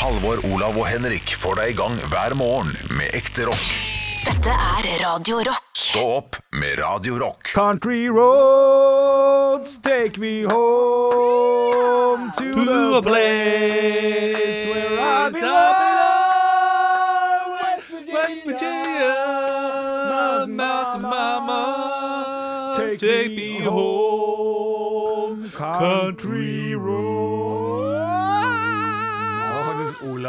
Halvor, Olav og Henrik får deg i gang hver morgen med ekte rock. Dette er Radio Rock. Stå opp med Radio Rock. Country roads take me home to, the place where I belong. West Virginia, Mountain Mama, take, me home, country roads.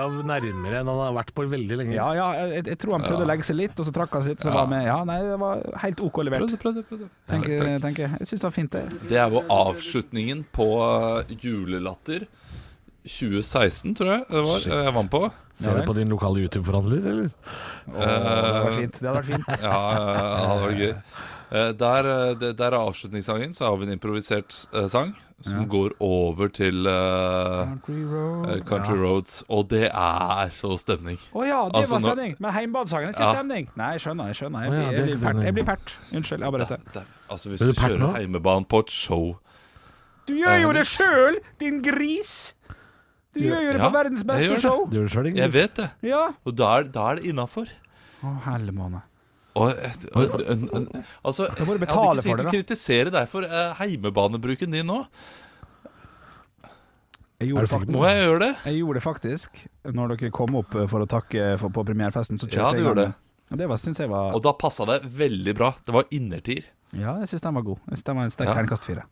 Olav nærmere enn han har vært på veldig lenge. Ja, ja, jeg, jeg tror han prøvde å legge seg litt, og så trakk han seg litt. Så var han med. Ja, nei, det var helt OK levert. Prøvde, prøvde, prøvde. Tenker, tenker. jeg. Jeg syns det var fint, det. Det er jo avslutningen på uh, Julelatter 2016, tror jeg det var. Jeg vant på. Ser du på din lokale YouTube-forhandler, eller? Åh, det hadde vært fint. Det hadde vært fint. Ja, ja, ja, det var gøy. Eh, Der, eh, der er avslutningssangen, så har vi en improvisert eh, sang som går over til uh, Country road. Country ja. Roads, og det er så stemning. Å ja, det Altså, var stemning. Men heimbadesangen er ikke Ja. stemning. Nei, jeg skjønner. Jeg skjønner Jeg blir, jeg blir pert. Jeg blir pert. Unnskyld, jeg avbrøt. Det, det, altså Hvis du du kjører heimebanen på et show Du gjør jo det sjøl, din gris! Du gjør jo det Ja, på verdens beste jeg show. Det Jeg vet det, Ja. og da er, da er det innafor. Å, helle Og, og, en- altså, må jeg hadde ikke tenkt å kritisere deg for uh, heimebanebruken din nå. Jeg gjorde, sikker Må jeg gjøre det? jeg gjorde det faktisk. Når dere kom opp eh, for å takke for, på premierefesten, så Ja, kjørte du jeg gjorde Og det var, jeg var Og da passa det veldig bra. Det var innertier. Ja, jeg syns den var god. Jeg synes den var en sterk Ja. terningkast fire.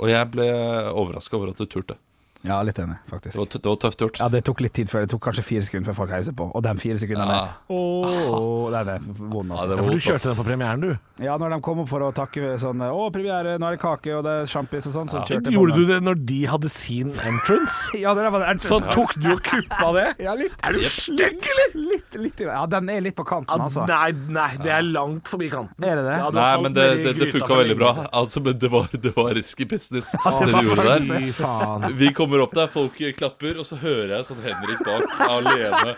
Og jeg ble overraska over at du turte. Ja, litt enig, faktisk. Det var, det var tøft gjort. Ja, det tok litt tid før. Det tok kanskje fire sekunder før folk heiser på. Og de fire sekundene Ja. Åh, det er det vond, Ja, altså. det Ja, var for du kjørte den på premieren, du. Ja, når de kom opp for å takke sånn Å, premiere, nå er det kake, og det er sjampis og sånn, så på Gjorde du det når de hadde sin entrance? Ja, det var det Så tok du og kuppa det? Ja, litt. Er du stygg, eller? Litt, litt, ja, den er litt på kanten, Ja, altså. Nei, nei, det er langt forbi kanten. Er det det? Ja, Nei, men det, det, det funka veldig bra. Altså, men det var, det var risky business, det du gjorde der. Fy faen. Kommer opp der, folk klapper, og så hører jeg sånn Henrik bak alene.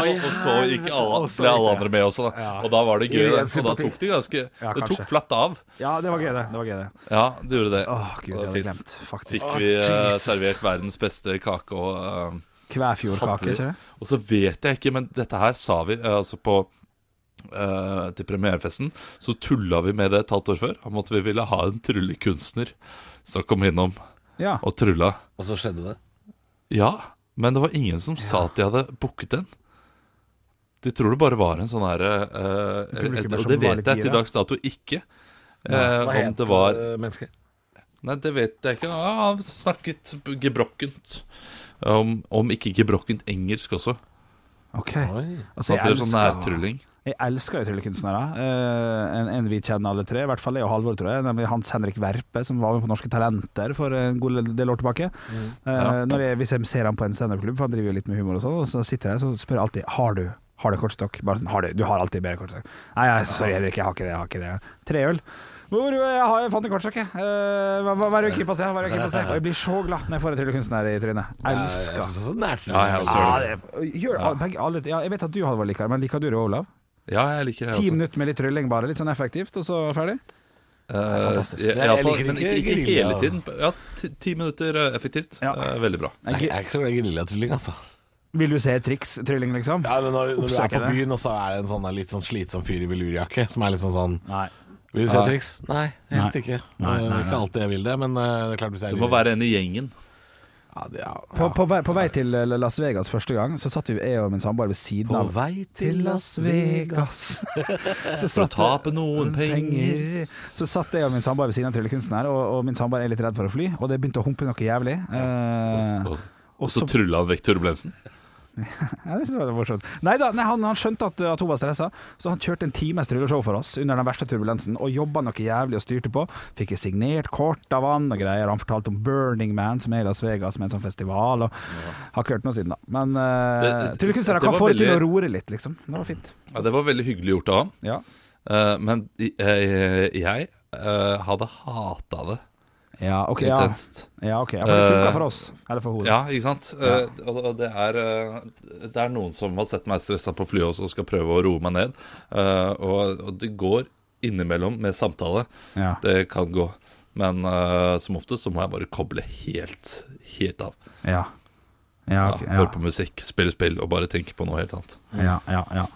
Og så gikk alle, ble alle andre med også, da. Og da var det gøy. Da. Og da tok de ganske Det tok flatt av. Ja, det var gøy, det. det, var gøy, det. Ja, det gjorde det. Åh, gud, jeg hadde glemt, faktisk. Fikk vi eh, servert verdens beste kake og eh, Kvæfjordkake, ikke det? Og så vet jeg ikke, men dette her sa vi eh, altså på eh, til premierefesten. Så tulla vi med det et halvt år før. Om at vi ville ha en tryllekunstner som kom innom Ja. og trylla. Og så skjedde det. Ja, men det var ingen som sa at de hadde booket den. De tror det bare var en sånn herre er Og det vet jeg til dags dato ikke. Eh, Hva om het det var eh, mennesket? Nei, det vet jeg ikke. Ah, snakket gebrokkent. Om, om ikke gebrokkent engelsk også. OK. Altså, jeg, sånn nærtrylling. Jeg elsker jo tryllekunstnere. Uh, en, en vi kjenner alle tre, i hvert fall jeg og Halvor, tror jeg. Nemlig Hans Henrik Verpe, som var med på Norske Talenter for en god del år tilbake. Eh, når jeg, hvis jeg ser han på en standup-klubb, for han driver jo litt med humor og sånn, og så sitter jeg og spør jeg alltid Har du har du kortstokk. Bare sånn, har du, du har alltid bedre kortstokk. Nei, jeg, sorry Henrik, jeg har ikke det. Jeg har ikke det. Tre øl. Hvor, jeg, har, jeg fant en kortstokk, jeg. Uh, hva, hva er det på seg? Er på? Og jeg blir så glad når jeg får en tryllekunstner i trynet. Jeg Elsker. Ja, jeg også gjør det. det, gjør, begge, alle, ja, jeg vet at du Halvor liker det, men liker du det, Olav? Ja, jeg liker det Ti minutter med litt trylling, bare. Litt sånn effektivt, og så ferdig? Eh, fantastisk. ja, Jeg liker men ikke ikke, hele tiden. Ja, ti, ti minutter eh, effektivt. Ja. Eh, veldig bra. Nei, jeg er ikke så glad i geriljatrylling, altså. Vil du se triks-trylling, liksom? Ja, men når, når du er på byen, og så er det en sånn litt sånn slitsom fyr i velurjakke som er litt sånn sånn Nei. Vil du se Nei. triks? Nei, helst Nei. ikke. Nei, Det er nei, Ikke alltid jeg vil det, men eh, det er klart hvis jeg Du må vil- være en i gjengen. ja, det, ja, På, på, vei, på vei til eh, Las Vegas første gang, så satt vi, jeg og min samboer ved siden av På vei til Las Vegas. så For å tape noen penger. Så satt jeg og min samboer ved siden av tryllekunsten her, og, og min samboer er litt redd for å fly, og det begynte å humpe noe jævlig. Eh, Og, og og så så- trulla han vekk turbulensen. Ja, det synes det var morsomt. Nei da, nei, han, han skjønte at, at hun var stressa, så han kjørte en times trylleshow for oss under den verste turbulensen, og jobba noe jævlig og styrte på. Fikk jeg signert kort av han og greier. Han fortalte om Burning Man, som er i Las Vegas, med en sånn festival. Og har ikke hørt noe siden da. Men uh, Det- det- tryllekunstnere kan få det til å roe litt, liksom. Det var fint. Ja, det var veldig hyggelig gjort av ham. Ja. Uh, men eh, jeg uh, hadde hata det Ja, ok. Ja, intenst. ja, okay. ja for det funka Eh, for oss. Eller for hodet. Ja, ikke sant? Ja. og og det, er, eh, det er noen som har sett meg stressa på flyet også og skal prøve å roe meg ned. Uh, og, og det går innimellom med samtale. Ja. Det kan gå. Men uh, som oftest så må jeg bare koble helt, helt av. Ja. Ja, okay, ja. Høre på musikk, spille spill og bare tenke på noe helt annet. ja, ja, ja.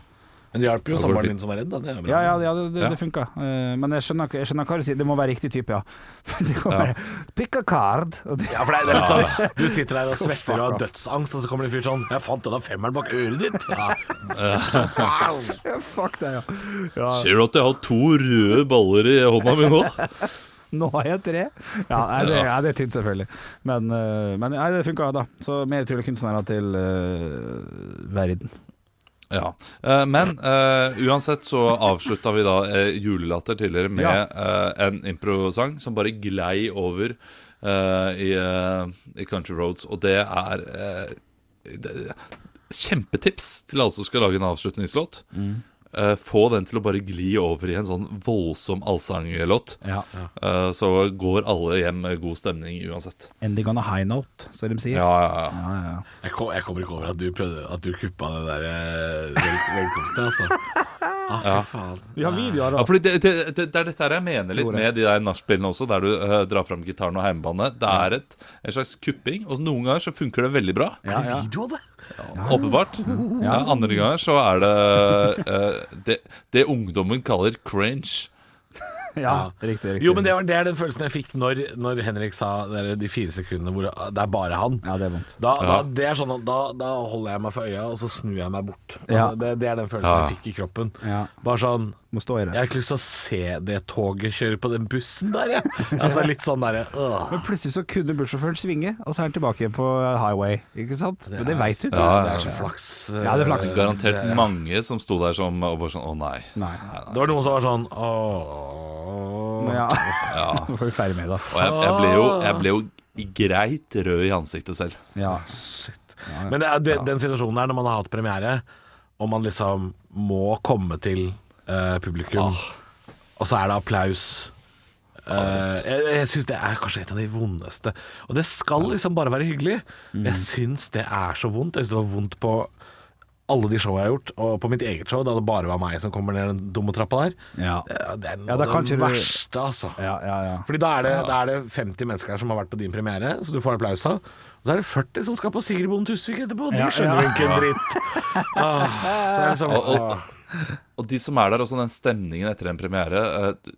Men det hjelper jo samboeren din som er redd, da. Det er bra. Ja, ja, ja, det, det, Ja. det funka. Eh, men jeg skjønner, jeg skjønner hva du sier. Det må være riktig type, ja. Det kommer Ja. Pick a card. Ja, for det er, litt sånn Du sitter der og svetter og har dødsangst, og så kommer det en fyr sånn 'Jeg fant denne femmeren bak øret ditt'. Ja. ja, fuck det, ja. ja. Ser du at jeg har to røde baller i hånda mi nå? Nå har jeg tre. Ja, er det, ja, det er tynt, selvfølgelig. Men, eh, men nei, det funka, da. Så mer tryllekunstnere til uh, verden. Ja, eh, Men eh, uansett så avslutta vi da eh, julelatter tidligere med eh, en improsang som bare glei over i, i Country Roads, og det er eh, det, Kjempetips til alle som skal lage en avslutningslåt. Eh, få den til å bare gli over i en sånn voldsom allsanglåt. Ja. Eh, så går alle hjem med god stemning uansett. Ending on a high note, som de sier. Ja, ja, ja. Ja, ja. Jeg, kom, jeg kommer ikke over at du prøvde At du kuppa den der eh, velkomsten, altså. Ah, fy Ja. faen. Vi har videoer, Ja, da. det, det, det, det er dette her jeg mener litt med de der nachspielene også, der du uh, drar fram gitaren og heimebane. Det er et, en slags kupping, og noen ganger så funker det veldig bra. Ja, ja. Video av det? Åpenbart. Ja, andre ganger så er det eh, det, det ungdommen kaller cringe. ja riktig, riktig. Jo, men det, var, det er den følelsen jeg fikk når, når Henrik sa det er de fire sekundene hvor det er bare han. Ja, det er vondt. Da, da, Ja. det er sånn at da, da holder jeg meg for øya, og så snur jeg meg bort. Altså, Ja. det, det er den følelsen Ja. jeg fikk i kroppen. Ja. Bare sånn Må stå i Jeg har ikke lyst til å se det toget kjøre på den bussen der, jeg. Altså litt sånn derre øh. Men plutselig så kunne bussjåføren svinge, og så er han tilbake på highway. Ikke sant? Men det veit du ikke. Ja, Det er så flaks. Ja, det er flaks. Garantert Det- mange som sto der som og bare sånn Å nei. Nei. Det var noen som var sånn ååå. Ja. Ja. Nå får vi ferdig med det. Og jeg, jeg, ble jo, jeg ble jo greit rød i ansiktet selv. Ja. shit. Men det er det, den situasjonen der når man har hatt premiere, og man liksom må komme til eh, publikum, og så er det applaus. Eh, jeg jeg syns det er kanskje et av de vondeste. Og det skal liksom bare være hyggelig. Jeg syns det er så vondt. Jeg syns det var vondt på alle de show jeg har gjort, og på mitt eget show, da det bare var meg som kommer ned den dumme trappa der. Ja. Det, det er noe Ja, da av kan det ikke du- verste, altså. Ja, ja, ja. Fordi da er, det, da er det 50 mennesker der som har vært på din premiere, så du får applaus av. Og så er det 40 som skal på Sigrid Bonde Tusvik etterpå, og de Ja, skjønner jo ja. ikke en dritt. Ah, så er det Og- og- ah. Og de som er der, også den stemningen etter en premiere eh,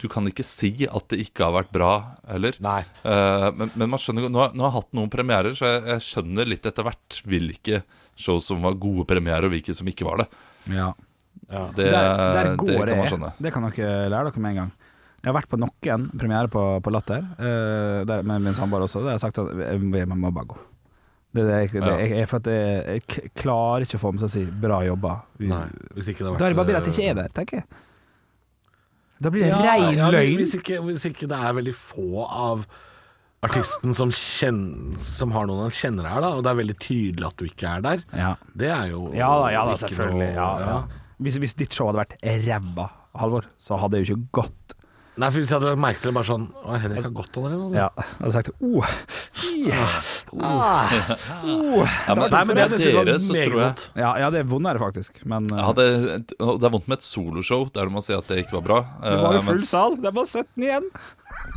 Du kan ikke si at det ikke har vært bra heller. Nei. Eh, men, men man skjønner nå, nå har jeg hatt noen premierer, så jeg, jeg skjønner litt etter hvert hvilke show som var gode premierer, og hvilke som ikke var det. ja. Det, Der, der det kan man skjønne. Det kan dere lære dere med en gang. Jeg har vært på noen premiere på, på Latter, uh, der, med min samboer også. Der har jeg sagt at jeg må bare gå. Det, det, det, Ja. jeg, for at jeg, jeg klarer ikke å få meg til å si 'bra jobba'. Nei, hvis ikke det har Da er det bare bedre at jeg ikke er der, tenker jeg. Da blir det rein ja, løgn. Hvis hvis ikke det er veldig få av artisten som, kjenner, som har noen han kjenner her, da, og det er veldig tydelig at du ikke er der, Ja. det er jo Ja da, ja da, selvfølgelig. noe- Ja, ja. Hvis, hvis ditt show hadde vært ræva, Halvor, så hadde jeg jo ikke gått. Nei, for hvis jeg hadde lagt merke til det bare sånn Å, Henrik har gått allerede. Ja, jeg hadde sagt oh, ja, oh, oh. Ja, men, Nei, men det for hadde jeg syntes var dere så tror jeg. Ja, ja, det er det faktisk. Men uh, ja, det, Det er vondt med et soloshow der du må si at det ikke var bra. det var jo eh, full mens- sal. Det er bare 17 igjen.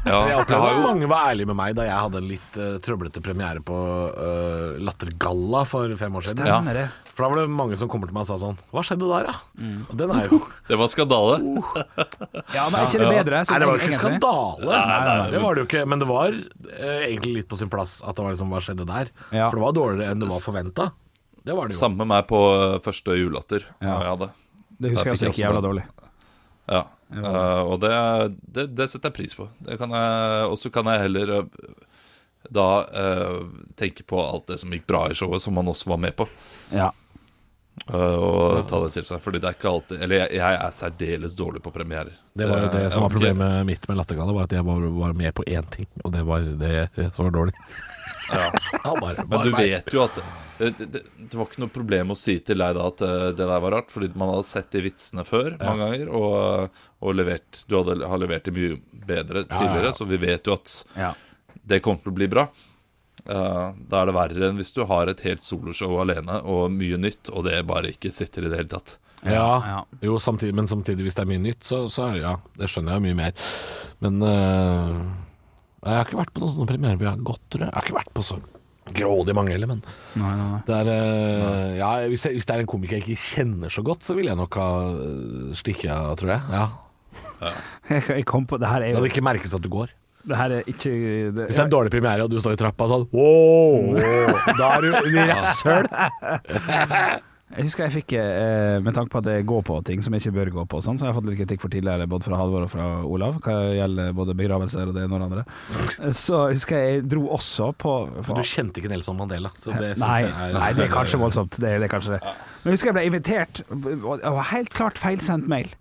Ja, Jeg jeg opplevde at mange var ærlige med meg da jeg hadde en litt uh, trøblete premiere på uh, Lattergalla for fem år siden. Ja. Stemmer det. For da var det mange som kommer til meg og sa sånn Hva skjedde der, da? Og den er jo Det var skandale. Ja, men er ikke det bedre? Nei, det var jo ikke skandale. Nei, nei, nei. Det var det jo ikke. Men det var eh, egentlig litt på sin plass at det var liksom Hva skjedde der? Ja. For det var dårligere enn det var forventa. Det var det jo. Samme med meg på første julelatter. Ja. Ja. Jeg hadde. Det husker jeg også ikke jævla dårlig. Ja. Eh, og det, det, det setter jeg pris på. Og så kan jeg heller eh, da uh, tenke på alt det som gikk bra i showet, som man også var med på. Ja. Eh, og ta det til seg. Fordi det er ikke alltid Eller jeg, jeg er særdeles dårlig på premierer. Det var jo det Eh, som var problemet mitt med Lattergalla, var at jeg var, var med på én ting, og det var det som var dårlig. Ja. Men du vet jo at det, det, det var ikke noe problem å si til deg da at eh, det der var rart, fordi man hadde sett de vitsene før mange ganger, og, og levert Du hadde, har levert det mye bedre tidligere, så vi vet jo at ja. det kommer til å bli bra. Eh, da er det verre enn hvis du har et helt soloshow alene og mye nytt, og det bare ikke sitter i det hele tatt. Ja, Ja. Jo, samtidig, men samtidig, hvis det er mye nytt, så, så er det ja, det skjønner jeg mye mer. Men uh, jeg har ikke vært på noen sånne premierer hvor jeg har gått, tror jeg. Jeg har ikke vært på så grådig mange heller, men Nei, nei, nei. det er, uh, ja, hvis, jeg, hvis det er en komiker jeg ikke kjenner så godt, så vil jeg nok ha stikket av, tror jeg. Ja. Jeg, jeg kom på Det her er Det hadde ikke merkes at du går. Det her er ikke det, Hvis det er en dårlig premiere og du står i trappa sånn wow, Da er du en rasshøl. Jeg husker jeg fikk, eh, med tanke på at jeg går på ting som jeg ikke bør gå på, sånn, så har jeg fått litt kritikk for tidligere, både fra Halvor og fra Olav, hva gjelder både begravelser og det ene og det andre. Så husker jeg jeg dro også på For du kjente ikke Nelson Mandela, så det syns Nei, jeg er nei, det er kanskje voldsomt. Det, det er kanskje det. Men jeg husker jeg ble invitert, og helt klart feilsendt mail,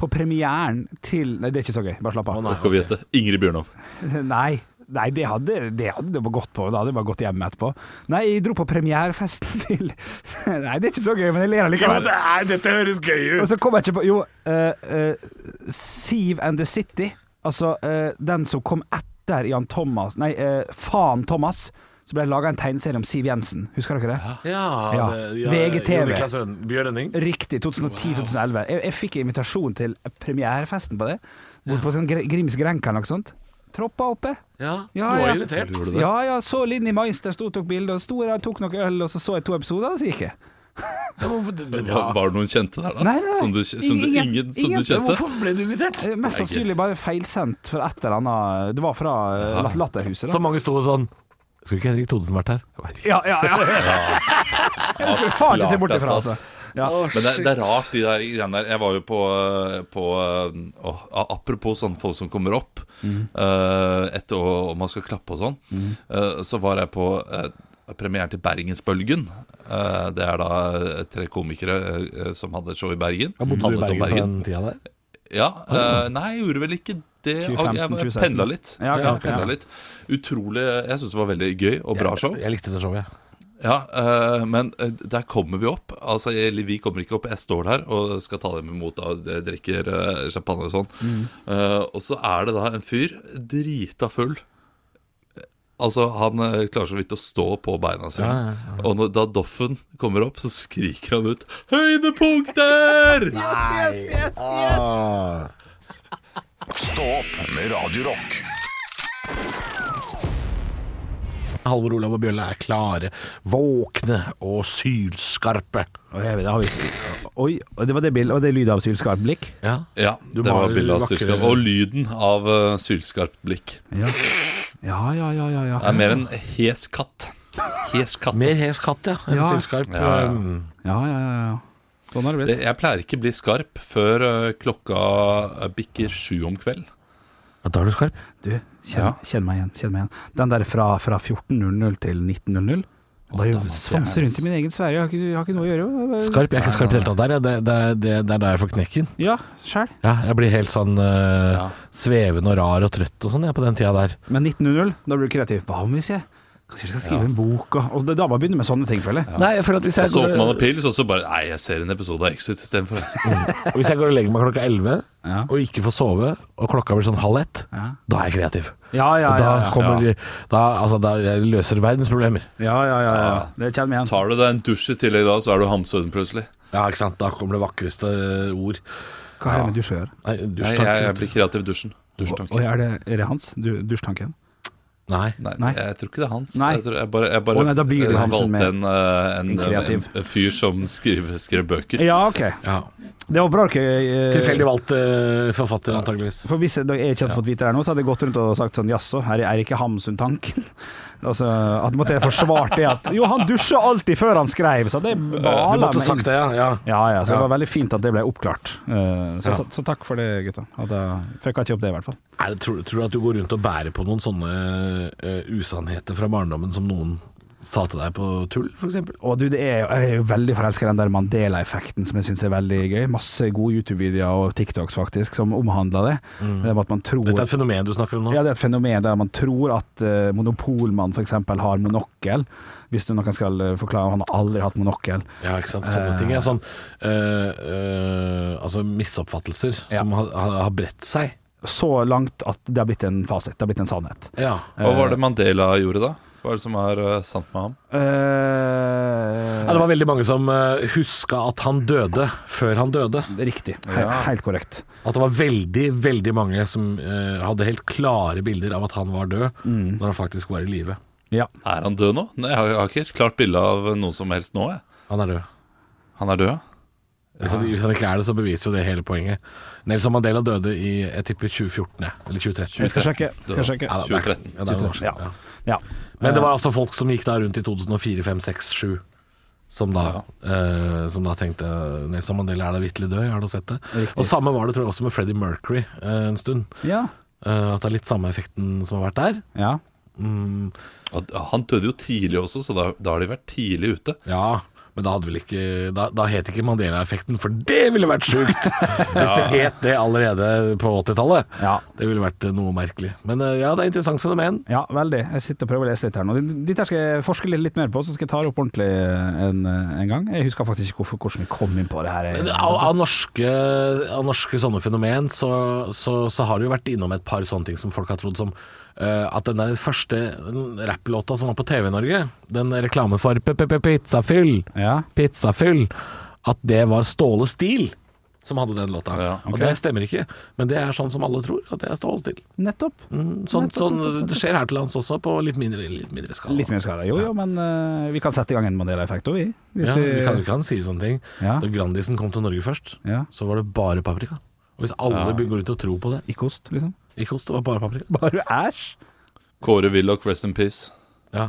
på premieren til Nei, det er ikke så gøy, bare slapp av. Å, nei. okay. Ingrid Bjørnov. Nei, nei det, hadde, det hadde det gått på. Da hadde jeg bare gått hjem etterpå. Nei, jeg dro på premierefesten til Nei, det er ikke så gøy, men jeg ler allikevel. er, dette høres gøy ut! Og så kom jeg ikke på Jo, uh, Sieve and the City. Altså uh, den som kom etter Jan Thomas Nei, uh, Faen Thomas. Så ble det laga en tegneserie om Siv Jensen. Husker dere det? Ja, Ja. det- VGTV. Riktig. 2010-2011. Jeg, jeg fikk invitasjon til premierefesten på det. Bort på sånn Gr- Grims Grenka eller noe sånt. Troppa oppe. Ja, Ja, du var ja. Ja, ja, så Linni Meister sto og tok bilde, og sto der tok noe øl, og så så jeg to episoder, og så gikk jeg. Ja, var det noen kjente der, da? Nei, nei, Som du, som du, ingen- ingen, som du kjente? Hvorfor ble du invitert? Eh, Mest sannsynlig bare feilsendt for et eller annet Det var fra eh, Latterhuset, da. Så mange sto sånn Skulle ikke Henrik Thodesen vært her? Jeg. Ja, ja, ja. Det skulle faen ikke se bort ifra, Klart, altså. Ja. Men det, det er rart, de der greiene der. Jeg var jo på, på å, Apropos sånne folk som kommer opp eh, etter om man skal klappe og sånn, eh, så var jeg på uh, premieren til Bergensbølgen. Uh, det er da eh, tre komikere eh, som hadde et show i Bergen. Ja, Bodde du i Bergen, Bergen på den tida der? Ja, eh, nei, jeg gjorde vel ikke det. 2015, jeg 2016. pendla litt. Ja, okay, Jeg pendla ja. litt. Utrolig Jeg syns det var veldig gøy og bra show. Jeg, jeg likte det showet, jeg. Ja, eh, men eh, der kommer vi opp. Altså, jeg, vi kommer ikke opp. Jeg står der og skal ta dem imot. Da, jeg drikker eh, champagne og sånn. Eh, og så er det da en fyr drita full. Altså, han klarer så vidt å stå på beina sine. Og når, da Doffen kommer opp, så skriker han ut 'Høydepunkter!' Ah. Stå opp med Radio Rock. Halvor Olav og Bjølle er klare, våkne og sylskarpe. Oi, det har vi Oi, og det var det bildet, og det er lyd av sylskarpt blikk? Ja. Ja, Du det var maler bildet av vakre- sylskarpt. Og lyden av uh, sylskarpt blikk. Ja. Ja, ja, ja, ja, ja. Det er mer en hes katt. Hes katt. Mer hes katt, ja. enn Ja. sylskarp. Ja, ja. Um, ja, ja, ja, ja. Sånn har det blitt. jeg pleier ikke å bli skarp før uh, klokka uh, bikker sju om kveld. Ja, Da er du skarp. Du, kjenn, Ja. kjenn meg igjen. Kjenn meg igjen. Den der fra, fra 14.00 til 19.00. Bare svanse rundt i min egen sfære. Jeg har ikke, jeg har ikke noe å gjøre. Jeg bare- Skarp, Jeg er ikke skarp i det hele tatt Det, det, det, det er da jeg får knekken. Ja, sjæl. Ja, jeg blir helt sånn uh, Ja. svevende og rar og trøtt og sånn jeg, på den tida der. Men 19.00, da blir du kreativ. Hva om vi jeg Kanskje jeg skal skrive en bok? Og, og det, da må begynne med sånne ting, føler jeg. Nei, jeg at hvis Og så går, åpner man en pils, og så bare Nei, jeg ser en episode av Exit istedenfor. og hvis jeg går og legger meg klokka 11 Ja. og ikke får sove, og klokka blir sånn halv ett, Ja. da er jeg kreativ. Ja, ja, ja, da ja. ja. kommer da, altså, da jeg løser verdens problemer. ja, ja, ja, ja. Det kjenner vi igjen. Tar du deg en dusj i tillegg da, så er du hamsøden plutselig. Ja, ikke sant. Da kommer det vakreste ord. Hva har det med dusj å gjøre? Nei, Nei, jeg, jeg blir kreativ i dusjen. Og Dusjtanke. er det, er det hans? Du, dusjtanken? Nei. Nei, Nei. jeg tror ikke det er hans. Nei. Jeg, tror, jeg bare, jeg bare oh, nei, da blir det eh, han valgte en, eh, en, en en, en fyr som skriver, skrev bøker. Ja, ok. Ja. Det var bra dere eh, Tilfeldig valgt uh, forfatter, antageligvis. For hvis jeg, jeg ikke hadde fått vite det her nå, så hadde jeg gått rundt og sagt sånn Jaså, her er ikke Hamsun-tanken? Altså, at måtte jeg forsvart det at Jo, han dusja alltid før han skrev, så det Du måtte meg sagt det, ja. ja. Ja, ja, så Ja. det var veldig fint at det ble oppklart. Uh, så, ta- så takk for det, gutta. Jeg ikke opp det, i hvert fall. Er det, tror, tror du at du går rundt og bærer på noen sånne uh, usannheter fra barndommen som noen sa til deg på tull, f.eks.? Og du, det er, jeg er jo veldig forelska i den der Mandela-effekten, som jeg syns er veldig gøy. Masse gode YouTube-videoer og TikToks faktisk som omhandler det. Det at man tror Dette er et fenomen du snakker om nå? Ja, det er et fenomen der man tror at uh, monopolmann f.eks. har monokkel. Hvis du noen skal eh, forklare Han har aldri hatt monokkel. Ja, ikke sant. Sånne ting er sånn uh, uh, Altså misoppfattelser Ja. som har, har, har bredt seg. Så langt at det har blitt en fasit. Det har blitt en sannhet. Ja. Hva var det Mandela gjorde da? Hva er det som er uh, sant med ham? Uh, Ja, det var veldig mange som uh, huska at han døde før han døde. Riktig. He helt korrekt. At det var veldig, veldig mange som uh, hadde helt klare bilder av at han var død, Mm. når han faktisk var i live. Ja. Er han død nå? Nei, jeg har, jeg har ikke et klart bilde av noe som helst nå. Jeg. Han er død. Han er død, ja? Hvis, han, hvis han ikke er det, så beviser jo det hele poenget. Nelson Mandela døde i jeg tipper 2014, jeg. Eller 2013. Jeg skal sjekke. Skal sjekke. Ja, er- 2013. Ja, det er noen år siden, Ja. Ja. Ja. Men det var altså folk som gikk da rundt i 2004, 5, 6, 7 som da, eh, som da tenkte Nelson Mandela er da vitterlig død, jeg har da sett det. Riktig. Og samme var det tror jeg også med Freddie Mercury eh, en stund. Ja. Eh, at det er litt samme effekten som har vært der. ja. Mm, Han døde jo tidlig også, så da, da har de vært tidlig ute. ja, men da ikke Da, da het ikke Mandela-effekten, for det ville vært sjukt! Hvis det het det allerede på 80-tallet. Ja. Det ville vært eh, noe merkelig. Men eh, ja, det er interessant fenomen. Ja, veldig. Jeg sitter og prøver å lese litt her nå. Dette skal jeg forske litt, litt mer på, så skal jeg ta det opp ordentlig en, en gang. Jeg husker faktisk ikke hvordan vi kom inn på det her. Men Av, av, norske, av norske sånne fenomen så, så, så har det jo vært innom et par sånne ting som folk har trodd som eh, at den der første rapplåta som var på TV i Norge, den reklame for p- p- p- pizzafyll, Ja. pizzafyll, at det var Ståle Stil som hadde den låta. Ja, Og det stemmer ikke, men det er sånn som alle tror, at det er Ståle Stil. Nettopp. Mm, sånn, sånn, det skjer her til lands også, på litt mindre, litt mindre skala. Litt mindre skala. Jo, jo, men uh, vi kan sette i gang en Mandela-effekt òg, vi. Hvis Ja, vi kan, vi kan si sånne ting. Ja. Da Grandisen kom til Norge først, Ja. så var det bare paprika. Og hvis alle går ut og tror på det Ikke ost, liksom. Ikke ost, det var bare paprika. Bare æsj. Kåre Willoch, rest in peace. Ja.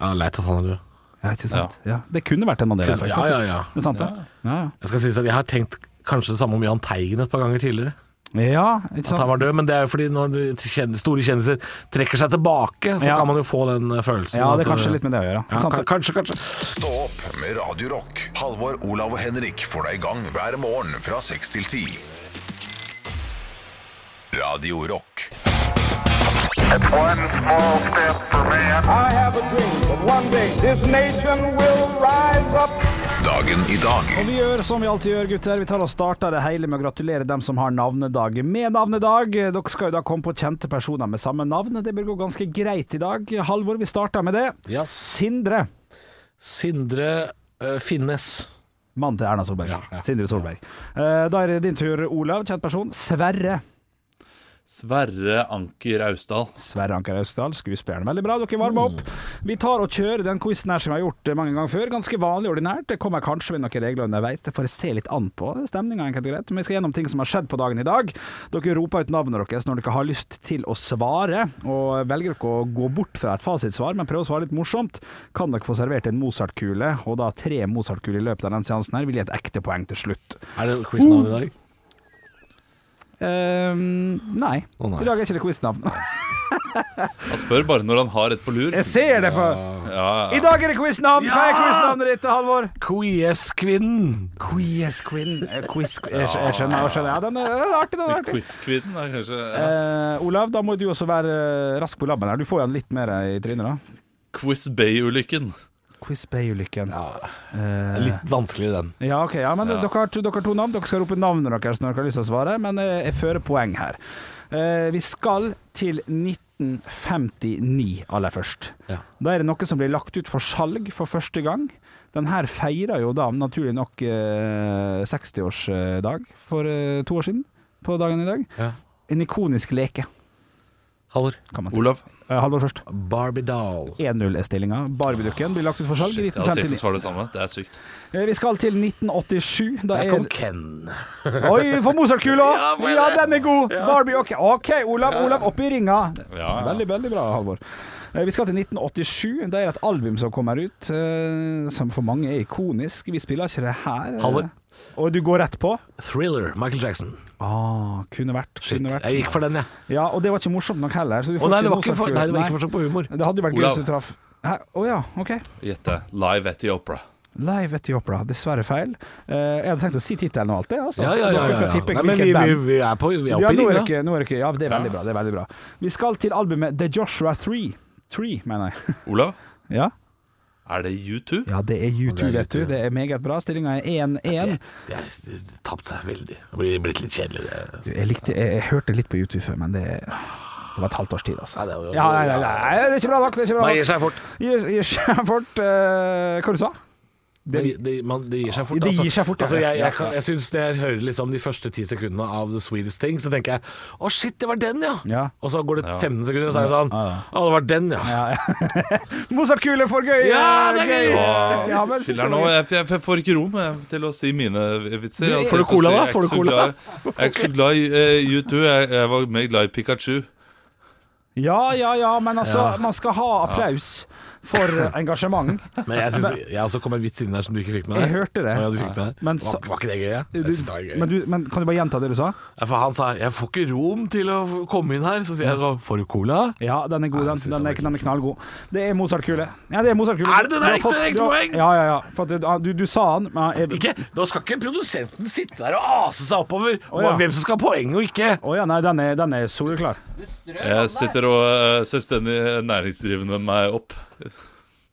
ja Leit at han er død. Ja, ikke sant. Ja. Det kunne vært en Mandela, faktisk. Ja, ja, ja. Det er sant, det. Ja, ja. Jeg skal si at jeg har tenkt kanskje det samme om Jahn Teigen et par ganger tidligere. ja ikke At sant. han var død, men det er jo fordi når store kjendiser trekker seg tilbake, så Ja. kan man jo få den eh, følelsen. Ja, det er kanskje litt med det å gjøre. ja, sant, Kanskje, kanskje. Stå opp med Radio Rock. Halvor, Olav og Henrik får deg i gang hver morgen fra 6 til 10. Radio Rock. It's one small step for man. I have a dream that one day this nation will rise up. Dagen i dag. Og vi gjør som vi alltid gjør, gutter. Vi tar og starter det hele med å gratulere dem som har navnedag med navnedag. Dere skal jo da komme på kjente personer med samme navn. Det bør gå ganske greit i dag. Halvor, vi starter med det. Yes. Sindre. Sindre uh, Finnes. Mannen til Erna Solberg. Ja, ja. Sindre Solberg. Uh, Da er det din tur, Olav. Kjent person. Sverre. Sverre Anker Austdal. Sverre Anker Austdal, skuespilleren. Veldig bra, dere varmer opp. Vi tar og kjører den quizen her som vi har gjort mange ganger før. Ganske vanlig ordinært. Det kommer kanskje med noen regler underveis. Det får jeg se litt an på stemninga, enkelt og greit. Men vi skal gjennom ting som har skjedd på dagen i dag. Dere roper ut navnet deres når dere har lyst til å svare. Og velger dere å gå bort fra et fasitsvar, men prøve å svare litt morsomt, kan dere få servert en Mozart-kule. Og da tre Mozart-kuler i løpet av den seansen her vil gi et ekte poeng til slutt. Er det quiznavn i dag? Ehm, nei. Å, nei. I dag er ikke det quiznavn. Han spør bare når han har et på lur. Jeg ser det for Ja, I ja. dag er det quiznavn! Hva er quiznavnet ditt, Halvor? Quiz-kvinnen. Quiz Queen. Eh, Quiz jeg, jeg skjønner. Jeg skjønner. Ja, den er, artig. Den er artig. Quiz-kvinnen er kanskje ja. Eh, Olav, da må du også være eh, rask på labben her. Du får jo den litt mer i trynet, da. Quiz Bay-ulykken. Quiz Bay-ulykken. Ja, Eh, Litt vanskelig, den. ja, ok. Ja, men Ja. Dere, har to, dere har to navn. Dere skal rope navnet deres når dere har lyst til å svare, men eh, jeg fører poeng her. Eh, vi skal til 1959 aller først. Ja. Da er det noe som blir lagt ut for salg for første gang. Den her feirer jo da naturlig nok eh, 60-årsdag for eh, to år siden, på dagen i dag. Ja. En ikonisk leke, Halvor. kan man si. Olav. Eh, Halvor først. Barbie doll. 1-0 er stillinga. Barbie-dukken blir lagt ut for salg i jeg hadde tenkt å 1959. svare det samme. Det er sykt. Eh, Vi skal til 1987. Da Der er kom Ken. Oi, vi får Mozart-kula! Ja, får jeg Ja, det? den er god! Barbie, ok. OK, Olav, Olav, opp i ringa. Ja. Veldig, veldig bra, Halvor. Eh, Vi skal til 1987. Det er et album som kommer ut, eh, som for mange er ikonisk. Vi spiller ikke det her. eh. Halvor. Og du går rett på? Thriller. Michael Jackson. Ah, kunne vært. Shit. Kunne vært. Jeg gikk for den, jeg. Ja, og det var ikke morsomt nok heller. Så vi får nei, det var ikke for- nei, det var ikke forsøk på humor. Det hadde jo vært gøy hvis du traff Å oh, ja, OK. Gjette. Live at the Opera. Live at the Opera. Dessverre feil. Uh, jeg hadde tenkt å si tittelen og alt det. Altså. Ja, ja, ja. Ja, ja. Nei, men vi, vi, vi er på, vi er Ja, oppe i nå er det ikke, nå er det ikke Ja, det er veldig bra. Det er veldig bra. Vi skal til albumet The Joshua 3. 3, mener jeg. Olav, ja. Er det U2? ja, det er U2, det er vet du. U2, ja. Det er meget bra. Stillinga er 1-1. Det har tapt seg veldig. Det blir blitt litt kjedelig. det. Jeg, likte, jeg, jeg hørte litt på U2 før, men det Det var et halvt års tid, altså. Nei, det er ja, nei, nei, nei, det er ikke bra nok. Det er ikke bra nok. Nei, gir seg fort. Gir, gir seg fort. Uh, hva du sa Det, det, man, det gir seg fort. Det gir seg fort, ja. altså, jeg, jeg, jeg, jeg synes Når jeg hører liksom de første ti sekundene av The Sweetest Thing, så tenker jeg å shit, det var den, ja. Ja. Og så går det 15 sekunder, og så er det sånn å, det var den, ja. Ja, ja. Mozart-kule for gøy! Ja, det er gøy! Ja, men, Filler'n nå, jeg, jeg, jeg får ikke rom til å si mine vitser. Du, får du cola da? Får du så cola? Jeg er ikke så glad i uh, U2. Jeg, jeg var mer glad i Pikachu. ja, ja, ja, men altså, man skal ha applaus for engasjement. Men jeg synes jeg også kom en vits inn der som du ikke fikk med deg. Jeg hørte det. Ja, du fikk med deg. Men var, så- var ikke det gøy? Ja? Du, det gøy. men, du, men kan du bare gjenta det du sa? Ja, for han sa 'jeg får ikke rom til å komme inn her', så sier jeg 'får du cola'? Ja, den er god. Den, den, den er, den er knallgod. Det er Mozart-kule. Ja, det er Mozart-kule. Er det det? Ekte- ekte poeng? Ja, ja, ja. For du, du, du sa den, men jeg, Ikke, da skal ikke produsenten sitte der og ase seg oppover Å, ja. hvem som skal ha poeng og ikke. Å ja, nei, den er, den er soleklar. Jeg sitter og uh, selvstendig næringsdrivende meg opp.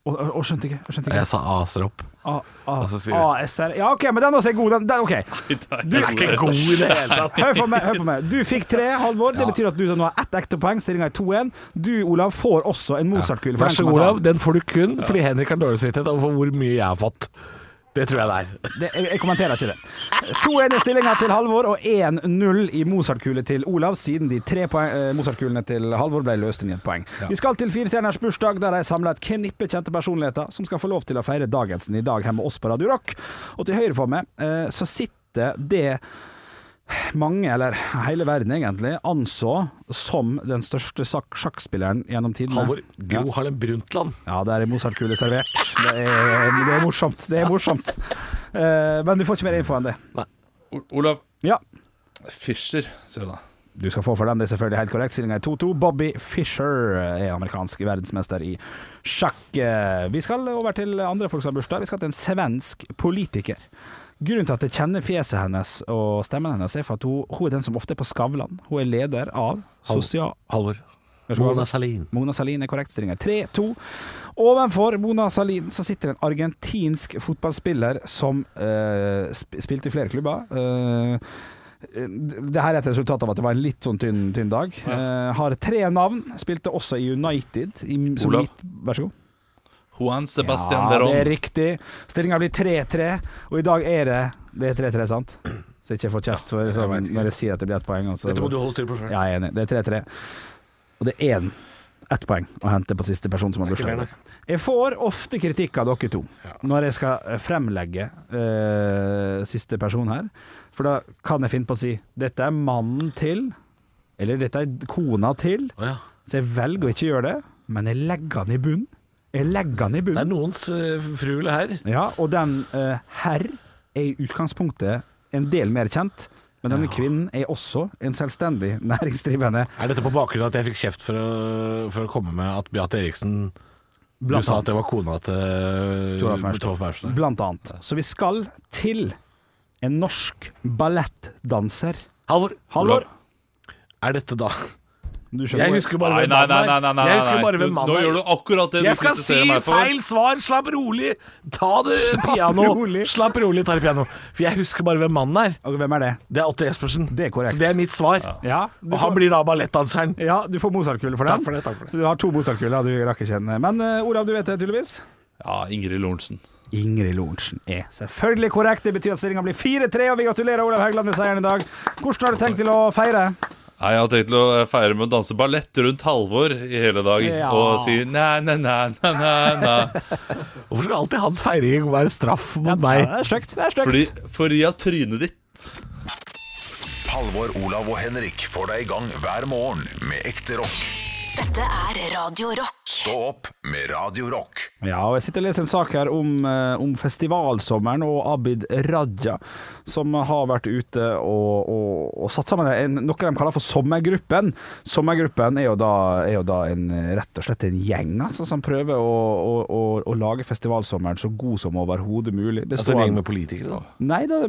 Å, å, skjønte ikke. Skjønte ikke. Jeg sa aser opp. A, A, Og så sier du- ASR. Ja, OK, men den også er god. Den, den, OK. Du er ikke god i det hele tatt. Hør på meg. hør på meg Du fikk tre, Halvor. Det betyr at du nå har ett ekte poeng. Stillinga er 2-1. Du, Olav, får også en Mozart-kule. Vær så god. Olav. Den får du kun fordi Henrik har dårlig samvittighet over hvor mye jeg har fått. Det tror jeg det er. Det, jeg, jeg kommenterer ikke det. 2-1 i stillinga til Halvor og 1-0 i Mozart-kule til Olav, siden de tre eh, Mozart-kulene til Halvor ble løst inn i et poeng. Vi skal til Firestjerners bursdag, der de samler et knippe kjente personligheter som skal få lov til å feire dagen i dag hjemme hos oss på Radio Rock. Og til høyre for meg eh, så sitter det mange, eller hele verden egentlig, anså som den største sjakk sjakkspilleren gjennom tidene. Halvor Gro Harlem Brundtland. Ja, det er Mozart-kule servert. Det er, det er morsomt. Det er morsomt. Uh, men du får ikke mer info enn det. Nei. Olav Ja. Fischer, sier du da. Du skal få for dem, det er selvfølgelig helt korrekt. Stillinga er 2-2. Bobby Fischer er amerikansk verdensmester i sjakk. Vi skal over til andre folk som har bursdag. Vi skal til en svensk politiker. Grunnen til at jeg kjenner fjeset hennes og stemmen hennes, er for at hun, hun er den som ofte er på Skavlan. Hun er leder av sosial... Halvor. Mona Salin. Mona Salin er korrekt. Stillinga Tre, 3-2. Ovenfor Mona Salin så sitter en argentinsk fotballspiller som eh, spilte i flere klubber. Eh, det her er et resultat av at det var en litt sånn tynn, tynn dag. Eh, har tre navn. Spilte også i United. I, Olav. midt- Vær så god. Juan Sebastian ja, det er riktig. Stillinga blir 3-3, og i dag er det Det er 3-3, sant? Så jeg ikke får kjeft for, liksom, når jeg sier at det blir ett poeng. Også. Dette må du holde styr på sjøl. ja, jeg er enig. Det er 3-3. Og det er én ett poeng å hente på siste person som har bursdag. Jeg får ofte kritikk av dere to når jeg skal eh, fremlegge eh, siste person her. For da kan jeg finne på å si 'dette er mannen til', eller 'dette er kona til'. Ja. Så jeg velger å ikke gjøre det, men jeg legger den i bunn. Jeg legger den i bunnen. Det er noens uh, fru eller herr. Ja, og den uh, herr er i utgangspunktet en del mer kjent. Men denne kvinnen er også en selvstendig næringsdrivende. Er dette på bakgrunn av at jeg fikk kjeft for å, for å komme med at Beate Eriksen Du Blant sa at det var kona til Toralf Maurstad. Blant annet. Så vi skal til en norsk ballettdanser. Halvor, Halvor, er dette da du Jeg husker bare Nei, hvem nei, nei, mannen nei, er. nei, nei, Jeg husker nei. bare hvem mannen er. Nå gjør du akkurat det du Jeg skal si kritiserer meg for. feil svar! Slapp rolig! Ta det piano. rolig. Slapp rolig, ta det piano. For jeg husker bare hvem mannen er. Og hvem er det? Det er Otto Jespersen. Det er korrekt. Så det er mitt svar. Ja, du Og han får, blir da ballettdanseren. ja, du får Mozart-kule for den. Takk for det, takk for det. Så du har to Mozart-kuler, du rakk ikke kjenne. Men uh, Olav, du vet det tydeligvis? Ja, Ingrid Lorentzen. Ingrid Lorentzen er selvfølgelig korrekt. Det betyr at stillinga blir 4-3, og vi gratulerer Olav Haugland med seieren i dag. Hvordan har du tenkt til å feire? Nei, Jeg har tenkt til å feire med å danse ballett rundt Halvor i hele dag Ja. og si næ, næ, næ, næ, næ. Hvorfor skal alltid hans feiring være straff mot Ja, meg? det er stygt. Det er stygt. Fordi, fordi av trynet ditt. Halvor, Olav og Henrik får deg i gang hver morgen med ekte rock. Dette er Radio Rock. Stå opp med Radio Rock. Ja, og jeg sitter og leser en sak her om, eh, om festivalsommeren og Abid Raja, som har vært ute og, og, og satt sammen en, noe de kaller for Sommergruppen. Sommergruppen er jo da, er jo da en, rett og slett en gjeng altså, som prøver å, å, å, å lage festivalsommeren så god som overhodet mulig. Altså en gjeng med politikere, da. Nei, da,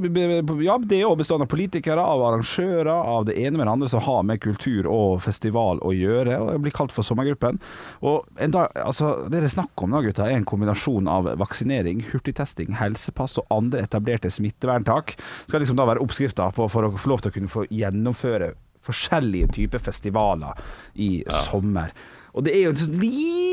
ja, det er jo bestående av politikere, av arrangører, av det ene med det andre som har med kultur og festival å gjøre, og jeg blir kalt for Sommergruppen. Og en dag, altså, Det det er snakk om nå, gutta, er en kombinasjon av vaksinering, hurtigtesting, helsepass og andre etablerte smitteverntak. Skal liksom da være oppskrifta for å få lov til å kunne få gjennomføre forskjellige typer festivaler i sommer. Og det er jo en sånn liten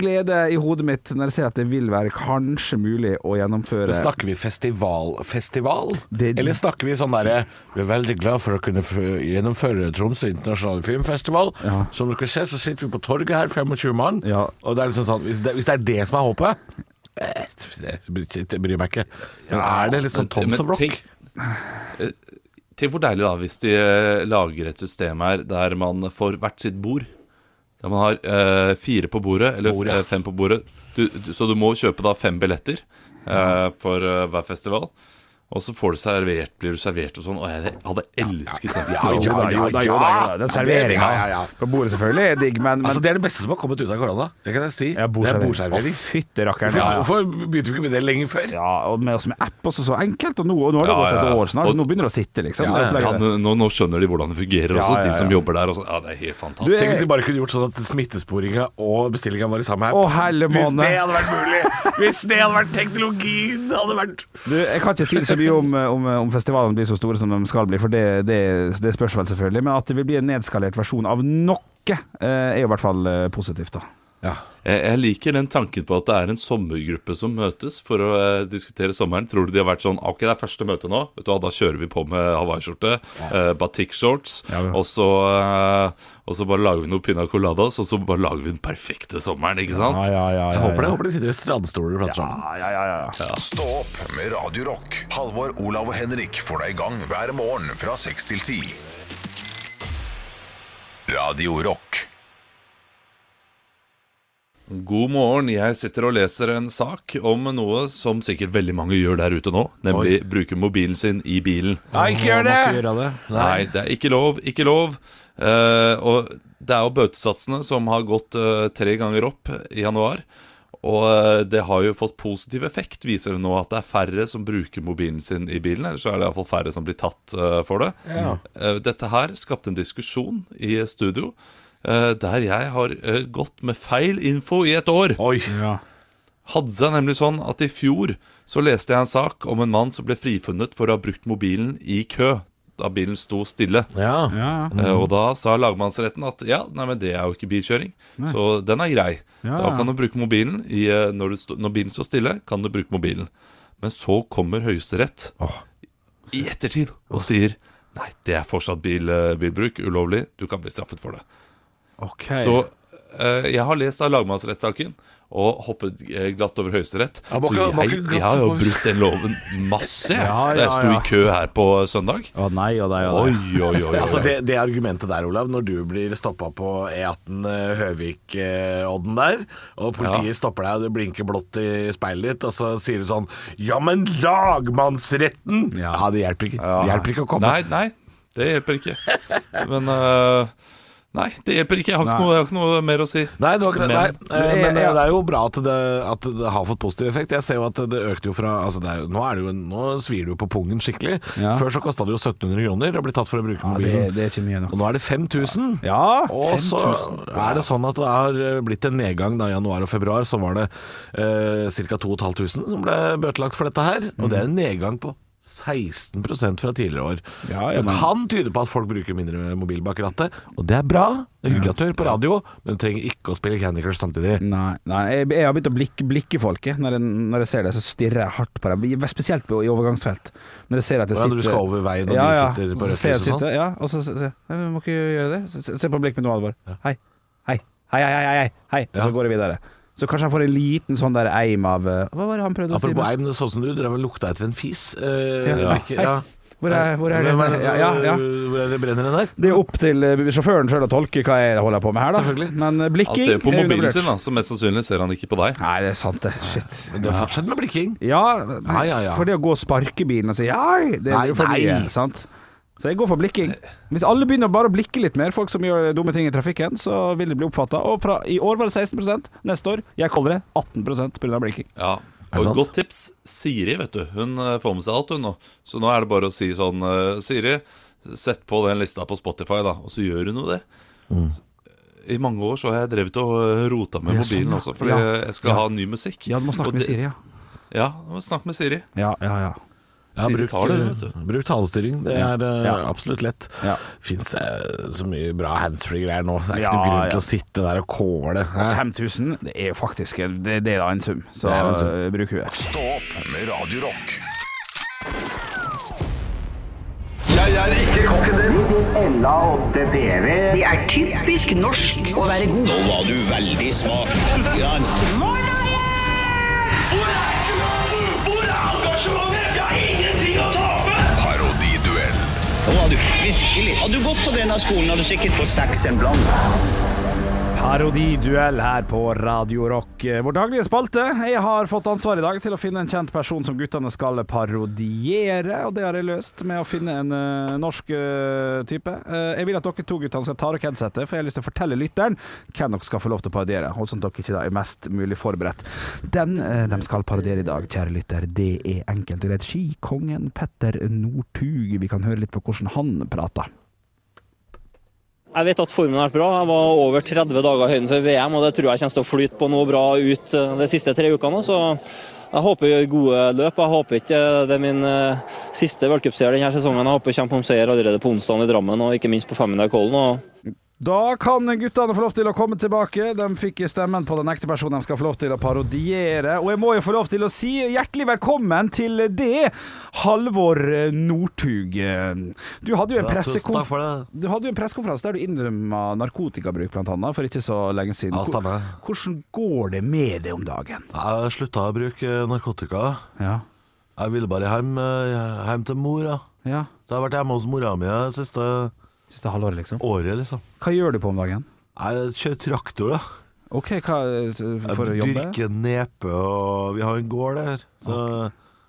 glede i hodet mitt når jeg ser at det vil være kanskje mulig å gjennomføre Men Snakker vi festival-festival? Eller snakker vi sånn derre Vi er veldig glad for å kunne gjennomføre Tromsø internasjonale filmfestival. Ja. Som dere ser, så sitter vi på torget her, 25 mann. Ja. Og det er liksom sånn Hvis det, hvis det er det som er håpet eh, Det bryr, meg ikke. Men er det litt sånn Toms of Rock? Tenk, eh, tenk hvor deilig da hvis de eh, lager et system her der man får hvert sitt bord. Der man har eh, fire på bordet, eller Bord, ja. eh, fem på bordet. Du, du, så du må kjøpe da fem billetter eh, for eh, hver festival. Og så får du servert, blir du servert og sånn. Og jeg hadde elsket den festivalen. Jo da, jo da, jo da, jo da. Den serveringa Ja, ja, ja. på bordet selvfølgelig er digg, men, men Altså Det er det beste som har kommet ut av korona. Det kan jeg si. ja, det er bordservering. Å, Fytti rakkeren. Hvorfor, Ja, ja. hvorfor begynte vi ikke med det lenge før? Ja, og med oss med app også så enkelt, og nå, og nå har det Ja, gått et ja, ja. år snart, så nå begynner det å sitte, liksom. Ja, ja, Ja, nå, nå skjønner de hvordan det fungerer også, Ja, ja, de som jobber der. Også. ja, det er helt Du, fantastisk. Tenk hvis de bare kunne gjort sånn at smittesporinga og bestillinga var i samme app. Å, helle Hvis det hadde vært mulig! Hvis det hadde vært teknologien hadde vært Du, jeg kan ikke si mye om, om, om festivalene blir så store som de skal bli, for det, det, det spørs vel selvfølgelig. Men at det vil bli en nedskalert versjon av noe, eh, er i hvert fall eh, positivt, da. Ja. Jeg, jeg liker den tanken på at det er en sommergruppe som møtes for å eh, diskutere sommeren. Tror du de har vært sånn Ok, det er første møte nå. Vet du hva, Da kjører vi på med hawaiiskjorte, eh, batikkshorts, Ja, ja. og, så, eh, og så bare lager vi noe pina coladas, og så bare lager vi den perfekte sommeren, ikke sant? ja, ja, Jeg håper det. Jeg håper de sitter i strandstoler og prater sammen. Ja, ja, ja, ja. Stå opp med Radio Rock. Halvor, Olav og Henrik får deg i gang hver morgen fra 6 til 10. Radio Rock. God morgen. Jeg sitter og leser en sak om noe som sikkert veldig mange gjør der ute nå, nemlig bruke mobilen sin i bilen. Nei, ikke gjør det! Nei, det er ikke lov, ikke lov. Eh, og det er jo bøtesatsene som har gått eh, tre ganger opp i januar. Og eh, det har jo fått positiv effekt, viser det nå at det er færre som bruker mobilen sin i bilen. Eller så er det iallfall færre som blir tatt eh, for det. Ja. dette her skapte en diskusjon i studio. Eh, der jeg har eh, gått med feil info i et år. Oi. Ja. Hadde seg nemlig sånn at i fjor så leste jeg en sak om en mann som ble frifunnet for å ha brukt mobilen i kø da bilen sto stille. Ja. Ja, Mm. Og da sa lagmannsretten at ja, nei, men det er jo ikke bilkjøring, så den er grei. Ja. Da kan du bruke mobilen i, når, du sto, når bilen står stille, kan du bruke mobilen. Men så kommer Høyesterett i ettertid og sier nei, det er fortsatt bil, bilbruk, ulovlig, du kan bli straffet for det. Ok. Så eh, jeg har lest av lagmannsrettssaken og hoppet eh, glatt over Høyesterett. Ja, Så jeg, jeg har jo brutt den loven masse jeg, Ja, da jeg sto ja. i kø her på søndag. Å nei, å nei, å nei. oi, oi. oi. Altså det, det argumentet der, Olav, når du blir stoppa på E18 eh, Høvik-odden der, og politiet stopper deg og det blinker blått i speilet ditt, og så sier du sånn Ja, men lagmannsretten! Ja, det hjelper ikke. Det hjelper ikke å komme. Nei, nei, det hjelper ikke. Men øh, Nei, det hjelper ikke. Jeg har ikke, noe, jeg har ikke noe mer å si. Nei, det var ikke det. Nei. Men- eh, Men Ja. det er jo bra at det, at det har fått positiv effekt. Jeg ser jo at det økte jo fra altså det er, nå, er det jo, nå svir det jo på pungen skikkelig. Ja. Før så kosta det jo 1700 kroner å bli tatt for å bruke mobilen. Ja, det, det er ikke mye nok. Og nå er det 5000. Ja, Og så er det sånn at det har blitt en nedgang da i januar og februar. Så var det eh, ca. 2500 som ble bøtelagt for dette her. Og det er en nedgang på 16% fra tidligere år. Ja, ja, det Så kan tyde på at folk bruker mindre mobil bak rattet. Og det er bra. Det er hyggelig at du hører på radio, men du trenger ikke å spille Candy Crush samtidig. Nei, nei jeg, jeg har begynt å blikke, blikke folket. Når jeg, når jeg ser det, så stirrer jeg hardt på dem. Spesielt på, i overgangsfelt. Når jeg ser at jeg Ja, sitter når du skal over veien og ja, de sitter på rødt lys og sånn. Ja, og så sier jeg Du må ikke gjøre det. Se, se- på blikket med noe alvor. Hei. Hei. Hei, hei, hei, hei, hei. Og så går jeg videre. Så kanskje han får en liten sånn der eim av eh, Hva var det han prøvde å si? Apropos eim, det så ut som du drev og lukta etter en fis. Uh, Ja. ja. Hvor er, hvor er det? Hvem Ja, ja, ja. Hvor er det brenner den der? Det er opp til eh, sjåføren sjøl å tolke hva jeg holder på med her, da. Selvfølgelig. Men blikking Han ser ser på er mobilen sin, da, så mest sannsynlig ser han ikke på deg. Nei, det er sant, det. Shit. Men du har fortsatt med blikking. Ja, Ja, ja, ja. for det å gå og sparke bilen og si ja, det er jo for mye, sant? Så jeg går for blikking. Hvis alle begynner bare å blikke litt mer, folk som gjør dumme ting i trafikken, så vil det bli oppfatta. Og fra, i år var det 16% neste år, jeg kaller det 18% pga. blikking. Ja, og et Godt tips. Siri, vet du. Hun eh, får med seg alt, hun nå. Så nå er det bare å si sånn eh, Siri, sett på den lista på Spotify, da. Og så gjør hun jo det. I mange år så har jeg drevet og eh, rota med Ja, mobilen sånn, ja. også, fordi Ja. jeg skal Ja. ha ny musikk. Ja, du må snakke Og med det- Siri, ja. Ja, du må snakke med Siri. Ja, ja, ja. Ja, bruk, tar det, bruk talestyring. Det er eh, Ja. absolutt lett. Ja. Fins så mye bra handsfree-greier nå. Det er ikke Ja, noen grunn ja. til å sitte der og kåle. 5000, det er jo faktisk det, det er en sum, så Det er en sum. eh, bruk huet. Stå opp med kokken Rock. Det er typisk norsk å være god. Nå var du veldig smak. Parodiduell. Var du virkelig. Hadde du gått på denne skolen, hadde du sikkert fått seks en blant. Parodiduell her på Radio Rock. Vår daglige spalte. Jeg har fått ansvar i dag til å finne en kjent person som guttene skal parodiere, og det har jeg løst med å finne en uh, norsk uh, type. Uh, jeg vil at dere to guttene skal ta dere headsetet, for jeg har lyst til å fortelle lytteren hvem dere skal få lov til å parodiere, og sånn at dere ikke da er mest mulig forberedt. Den de skal parodiere i dag, kjære lytter, det er enkelt og greit skikongen Petter Northug. Vi kan høre litt på hvordan han prater. Jeg vet at formen har vært bra. Jeg var over 30 dager i høyden før VM, og det tror jeg kommer til å flyte på noe bra ut eh, de siste tre ukene. Så jeg håper jeg gjør gode løp. Jeg håper ikke det er min eh, siste v-cupseier denne sesongen. Jeg håper jeg kommer på seier allerede på onsdag i Drammen, og ikke minst på 500 Kollen. Da kan guttene få lov til å komme tilbake. De fikk stemmen på den ekte personen de skal få lov til å parodiere. Og jeg må jo få lov til å si hjertelig velkommen til det, Halvor Northug. Du hadde jo en, pressekonf en pressekonferanse der du innrømma narkotikabruk, blant annet, for ikke så lenge siden. Ja, stemmer. Hvordan går det med det om dagen? Jeg slutta å bruke narkotika. Ja. Jeg ville bare hjem, eh, hjem til mor. Ja. ja. Så jeg har vært hjemme hos mora mi det siste Siste halvåret, liksom. året, liksom. Hva gjør du på om dagen? Jeg kjører traktor, da. OK, hva for å jobbe? dyrker nepe, og vi har en gård der. Så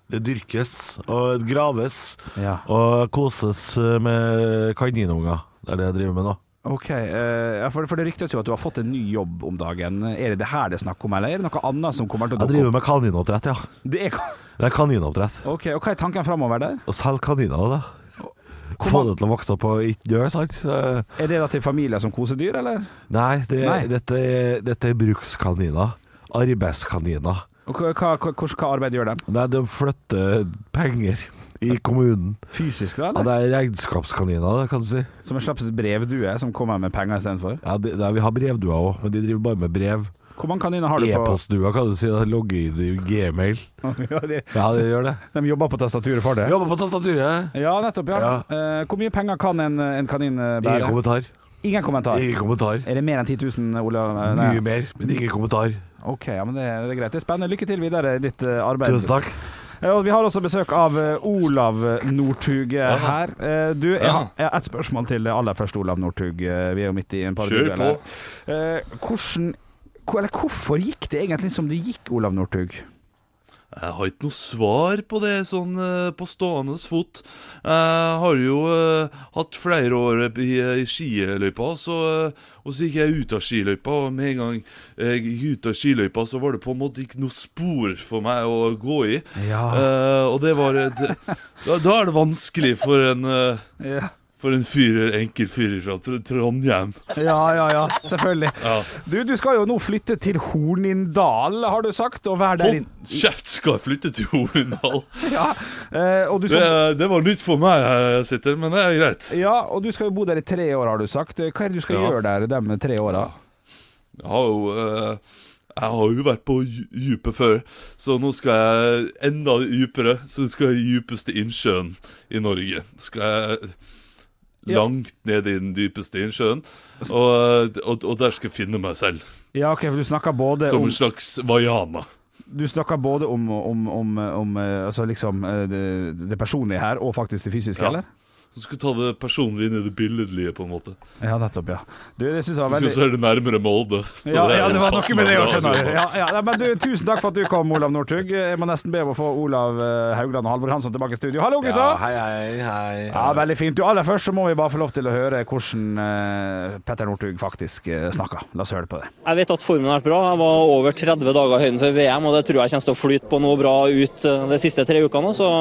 det dyrkes og graves Ja. og koses med kaninunger. Det er det jeg driver med nå. Ok, eh, for, for det ryktes jo at du har fått en ny jobb om dagen. Er det det her det er snakk om, eller er det noe annet som kommer til å Jeg driver med kaninoppdrett, ja. Det er, Det er kaninoppdrett. ok, og hva er tanken framover der? Å selge kaniner, da. Få det til å vokse opp og ikke dø, sant? Er det da til familier som koser dyr, eller? Nei, det, Nei. Dette, dette er brukskaniner. Arbeidskaniner. Og hva, hva, hva, hva arbeid gjør de? Nei, de flytter penger i kommunen. Fysisk, da? Ja, det er regnskapskaniner, kan du si. Som en slags brevdue som kommer med penger istedenfor? Ja, det, nei, vi har brevduer òg, men de driver bare med brev. Hvor mange kaniner har du på E-postdua, kan du si. da. Logger inn i gmail. ja, de, Ja, det gjør det. de jobber på tastaturet for det? Jobber på tastaturet. Ja, nettopp. ja, Ja. Eh, Hvor mye penger kan en, en kanin eh, bære? Ingen kommentar. Ingen kommentar. Ingen kommentar. Er det mer enn 10 000, Olav? Nei. Mye mer, men ingen kommentar. Ok, ja, men det, det er greit. Det er spennende. Lykke til videre i ditt eh, arbeid. Tusen takk. Og vi har også besøk av Olav Northug her. Eh, Du, jeg har ett et spørsmål til aller først, Olav Northug. Vi er jo midt i en par Kjør på. Hvordan hvor- eller Hvorfor gikk det egentlig som det gikk, Olav Northug? Jeg har ikke noe svar på det sånn eh, på stående fot. Jeg har jo eh, hatt flere år i, i skiløypa, så, eh, og så gikk jeg ut av skiløypa. Og med en gang jeg gikk ut av skiløypa, så var det på en måte ikke noe spor for meg å gå i. Ja. Uh, og det var et, da, da er det vanskelig for en eh, Ja, For en fyrer, enkel fyrer fra Trondheim. ja, ja, ja selvfølgelig. Ja. Du, du skal jo nå flytte til Hornindal, har du sagt, og være der Hold kjeft, skal jeg flytte til Hornindal? Ja, eh, og du Det, skal, det var nytt for meg her jeg sitter, men det er greit. ja, og du skal jo bo der i tre år, har du sagt. Hva er det du skal Ja. gjøre der de tre åra? Jeg har jo eh, Jeg har jo vært på dypet før, så nå skal jeg enda dypere. Så skal jeg i dypeste innsjøen i Norge. Skal jeg Ja. langt ned i den dypeste innsjøen, og, og, og der skal jeg finne meg selv. Ja, ok, for du snakker både Som om en slags Vaiana. Du snakker både om, om, om, om eh, altså liksom eh, det, det personlige her, og faktisk det fysiske, Ja. eller? Så skulle ta det personlige inn i det billedlige, på en måte. Ja, nettopp, ja. Du, det synes jeg var veldig Så er det nærmere Molde. Ja, ja, er det var noe med det òg, å bra, skjønne. akkurat. Ja, ja, men du, tusen takk for at du kom, Olav Northug. Jeg må nesten be om å få Olav eh, Haugland og Halvor Hansson tilbake i studio. Hallo, gutta! Ja, hei, hei, hei. Ja, Veldig fint. Du, Aller først så må vi bare få lov til å høre hvordan uh, Petter Northug faktisk uh, snakker. La oss høre på det. Jeg vet at formen har vært bra. Jeg var over 30 dager i høyden før VM, og det tror jeg kommer til å flyte på noe bra ut de siste tre ukene. Så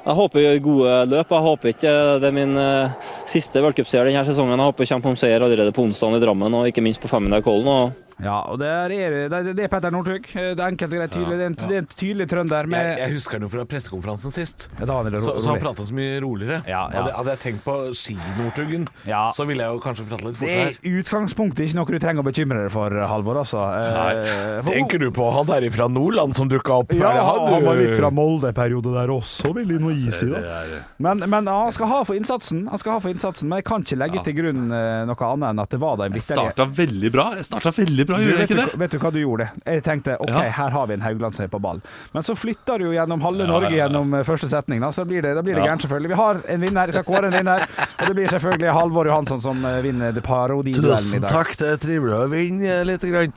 jeg håper jeg gjør gode løp. Jeg håper ikke det er min eh, siste v-cupseier denne sesongen. Jeg håper jeg kommer på seier allerede på onsdag i Drammen, og ikke minst på 500 Kollen. Og Ja, og det er, det er, er Petter Northug. Det er enkelt og greit tydelig. Det er en, det er en tydelig trønder med Jeg, jeg husker den jo fra pressekonferansen sist. Det Så, så han prata så mye roligere. Ja, ja. Hadde, hadde jeg tenkt på ski-Northugen, Ja. så ville jeg jo kanskje prate litt Det er utgangspunktet ikke noe du trenger å bekymre deg for, Halvor. Altså. Nei. for- Tenker du på han der fra Nordland som dukka opp? Ja, Eller han var litt fra Molde-periode der også, vil jeg nå gi si. Da. er, Men, men han skal ha for innsatsen, Han skal ha for innsatsen Men jeg kan ikke legge til grunn eh, noe annet enn at det var da en jeg vitterlig starta veldig bra. Jeg starta veldig bra, Du, gjør jeg vet, ikke du, det? vet du hva du gjorde? Jeg tenkte ok, Ja. her har vi en Haugland som er på ball. Men så flytter du jo gjennom halve Ja, Norge ja, ja. gjennom eh, første setning. Da, så blir det, da blir det Ja. gærent, selvfølgelig. Vi har en vinner, jeg skal kåre en vinner. Og det blir selvfølgelig Halvor Johansson som eh, vinner det parodiduellen i dag. det er trivelig å vinne lite Grann.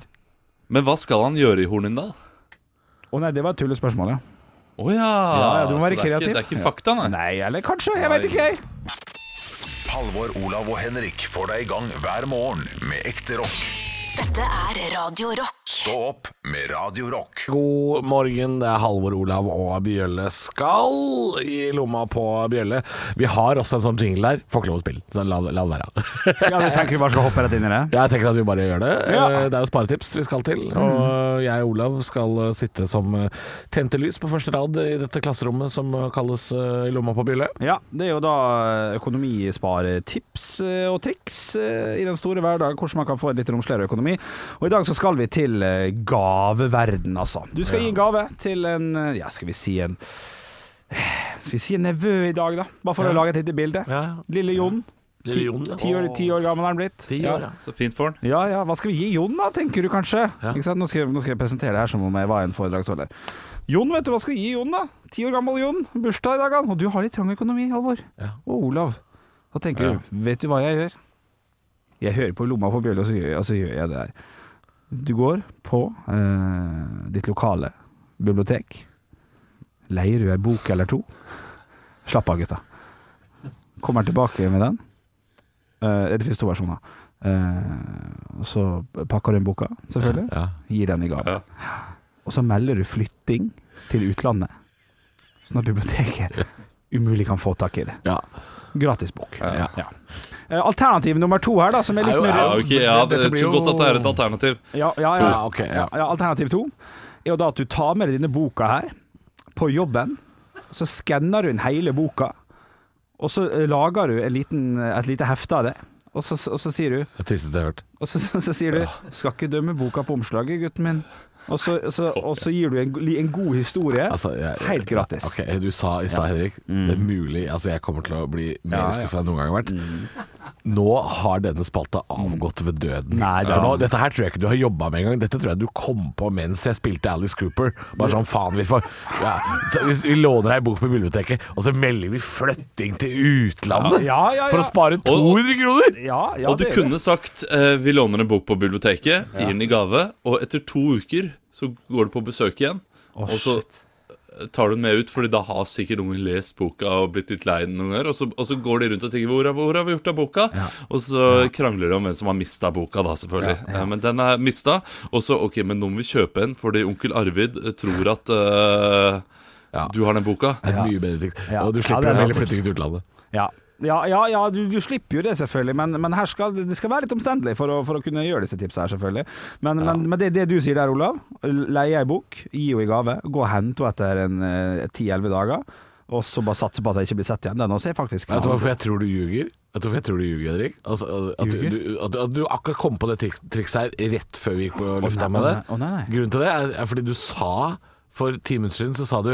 Men hva skal han gjøre i Hornindal? Å nei, det var et tullespørsmål, ja. Å ja. Ja, ja, du må være så det er ikke, det er ikke fakta, nei. Nei, eller kanskje. Jeg vet ikke, jeg. Halvor, Olav og Henrik får deg i gang hver morgen med ekte rock. Dette er Radio Rock. Stå opp med Radio Rock. God morgen, det er Halvor Olav og Bjølle skal i lomma på Bjølle. Vi har også en sånn jingle der. Får ikke lov å spille, så la, la det være. Ja, Du tenker vi bare skal hoppe rett inn i det. Ja, Jeg tenker at vi bare gjør det. Ja. Det er jo sparetips vi skal til. Og jeg og Olav skal eh, sitte som eh, tente lys på første rad i dette klasserommet som eh, kalles i lomma på Bjølle. Ja, det er jo da økonomisparetips og triks i den store hverdag, hvordan man kan få en litt romsligere økonomi. Og i dag så skal vi til gaveverden, altså. Du skal gi en gave til en, ja, skal vi si en Skal vi si en nevø i dag, da? Bare for å lage et lite bilde. Ja. Lille Jon. Lille Ti-. Ti år, ti år gammel er han blitt. Ti ja. år, ja. Så fint for han. Ja ja, hva skal vi gi Jon da, tenker du kanskje? Nå, skal jeg, nå skal jeg presentere det her som om jeg var en foredragsholder. Jon, vet du hva skal vi gi Jon da? Ti år gammel Jon, bursdag i dag han. Og du har litt trang økonomi, Halvor. Ja. Og Olav. Da tenker du, vet du hva jeg gjør? Jeg hører på lomma på bjølla, og og så gjør jeg det her. Du går på eh, ditt lokale bibliotek. Leier du ei bok eller to? Slapp av, gutta. Kommer tilbake med den. Eh, det finnes to versjoner. Uh, så pakker du inn boka, selvfølgelig. Ja. Gir den i gave. Ja. Og så melder du flytting til utlandet. Sånn at biblioteket umulig kan få tak i det. Ja. Gratis bok. Ja. Eh, Alternativ nummer to her, da, som er litt Er mer Ja, ok, ja, det er så godt at det er et alternativ. ja, ja, ja. Ja, ok, ja. Ja, Alternativ to er jo da at du tar med deg denne boka her på jobben. Så skanner du inn hele boka, og så eh, lager du en liten, et lite hefte av det. Og så, og så sier du Det tristeste jeg har hørt. Og så, så, så sier du 'Skal ikke dømme boka på omslaget, gutten min'. Og så, og så, og så gir du en, en god historie. Altså, jeg- Helt gratis. Ok, Du sa i stad, Henrik, det er mulig Altså, jeg kommer til å bli mer Ja, skuffa enn noen gang har vært. Nå har denne spalta avgått ved døden. Nei, det- For nå, dette her tror jeg ikke du har jobba med engang. Dette tror jeg du kom på mens jeg spilte Alice Cooper. Bare sånn faen, vi får ja, Vi låner ei bok på biblioteket, og så melder vi flytting til utlandet Ja, ja, ja. for å spare 200 kroner! Ja, ja, og du kunne sagt eh, vi låner en bok på biblioteket, gir den i gave, og etter to uker så går du på besøk igjen, og så eh, tar du den med ut, Fordi da har sikkert ungen lest boka og blitt litt lei den noen ganger. Og så, og så går de rundt og tenker hvor, har- 'Hvor har vi gjort av boka?' Og så krangler de om hvem som har mista boka, da, selvfølgelig. Ja, Men den er mista. Og så OK, men nå må vi kjøpe en, fordi onkel Arvid eh, tror at uh, Ja. du har den boka. Det er mye bedre. Ja. Og du Ja, slipper det er faktisk- flytting til utlandet. Ja, ja, ja, ja du, du slipper jo det, selvfølgelig. Men, men skal, det skal være litt omstendelig for å, for å kunne gjøre disse tipsa her, selvfølgelig. Men, men, men det, det du sier der, Olav, leie ei bok, gi henne i gave, gå og hente henne etter en eh, ti-elleve dager, og så bare satse på at jeg ikke blir sett igjen. Den også er faktisk Vet du hvorfor jeg tror du ljuger? Vet du hvorfor jeg tror du ljuger, Henrik? Altså, at, du, at, at du akkurat kom på det trik trikset her rett før vi gikk på lufta nei, med det. nei. Grunnen til det er, er fordi du sa for ti minutter siden så sa du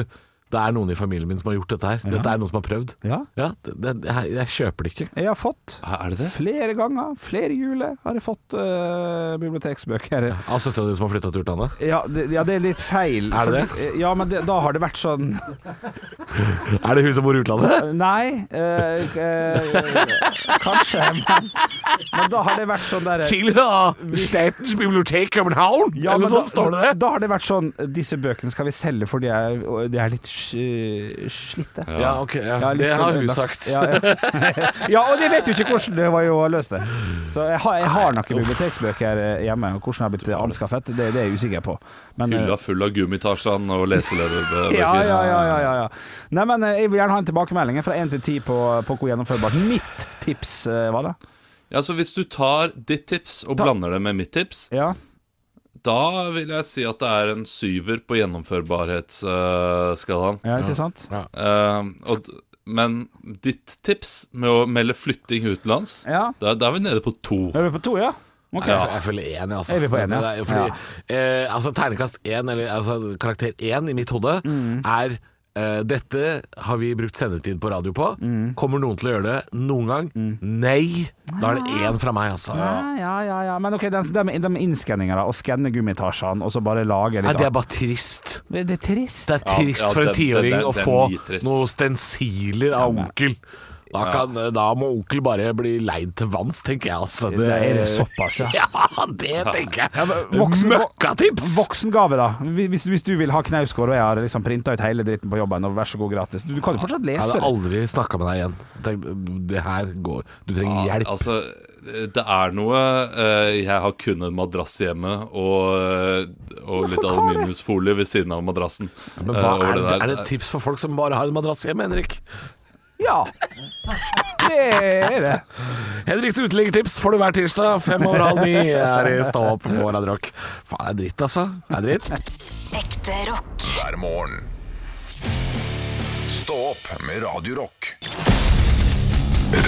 det er noen i familien min som har gjort dette her. Dette er noen som har prøvd. Ja. Ja, det, det, jeg, jeg kjøper det ikke. Jeg har fått Er det det? flere ganger, flere juler, har jeg fått uh, biblioteksbøker. Av søstera di som har flytta til utlandet? Ja det, ja, det er litt feil. Er det det? Ja, men det, da har det vært sånn Er det hun som bor i utlandet? Nei, eh, eh, kanskje, men, men da har det vært sånn derre Til da Statens bibliotek København! Ja, Eller men sånn da, står det det. Da har det vært sånn Disse bøkene skal vi selge fordi de er, de er litt slitte. Ja, ok. Ja. Ja, det har hun sagt. Ja, ja. ja, og det vet jo ikke hvordan det var jo å løse det. Så jeg har, jeg har noen biblioteksbøker eh, hjemme, og hvordan det har blitt anskaffet, det, det er jeg usikker på. Men, eh, Hylla full av gummitasjene og leselederbøker. ja, ja, ja, ja, ja, ja. Nei, men eh, jeg vil gjerne ha en tilbakemelding fra 1 til 10 på, på hvor gjennomførbart mitt tips eh, var. det Ja, så Hvis du tar ditt tips og Ta- blander det med mitt tips, Ja, Da vil jeg si at det er en syver på gjennomførbarhetsskalaen. Ja, ikke sant? Eh, og, men ditt tips med å melde flytting utenlands, Ja. da, da er vi nede på to. Da Er vi på to, ja? Okay. Ja. jeg føler én, altså. Er vi på én, ja? Fordi, ja. Eh, altså, ternekast én, eller altså, karakter én i mitt hode, Mm. er eh, dette har vi brukt sendetid på radio på. Mm. Kommer noen til å gjøre det noen gang? Nei! Da er det én fra meg, altså. Ja, ja, ja, ja. Men ok, de, de, de innskanninga og skanne gummitasjene og så bare lage Nei, det er bare trist. Det er trist. Det er trist ja, for en den- tiåring å få noen stensiler av onkel. Da, kan, da må onkel bare bli leid til vanns, tenker jeg. Altså. Det er såpass, ja. Ja, det tenker jeg. Voksen, Møkkatips! voksengave, da. Hvis, hvis du vil ha knausgård og jeg har liksom printa ut hele dritten på jobben, og vær så god gratis. Du, du kan jo fortsatt Jeg lese hadde det. aldri snakka med deg igjen. Tenk, det her går Du trenger Ja, hjelp. Altså, det er noe eh, Jeg har kun en madrass hjemme og, eh, og litt aluminiumsfolie ved siden av madrassen. Men eh, hva er, det, er det et tips for folk som bare har en madrass hjemme, Henrik? Ja. Det er det. Henriks uteliggertips får du hver tirsdag fem over halv ni her i Stå opp på Radio Rock. Faen, det er dritt, altså. Det er dritt. Ekte rock. hver morgen. Stå opp med Radio Rock.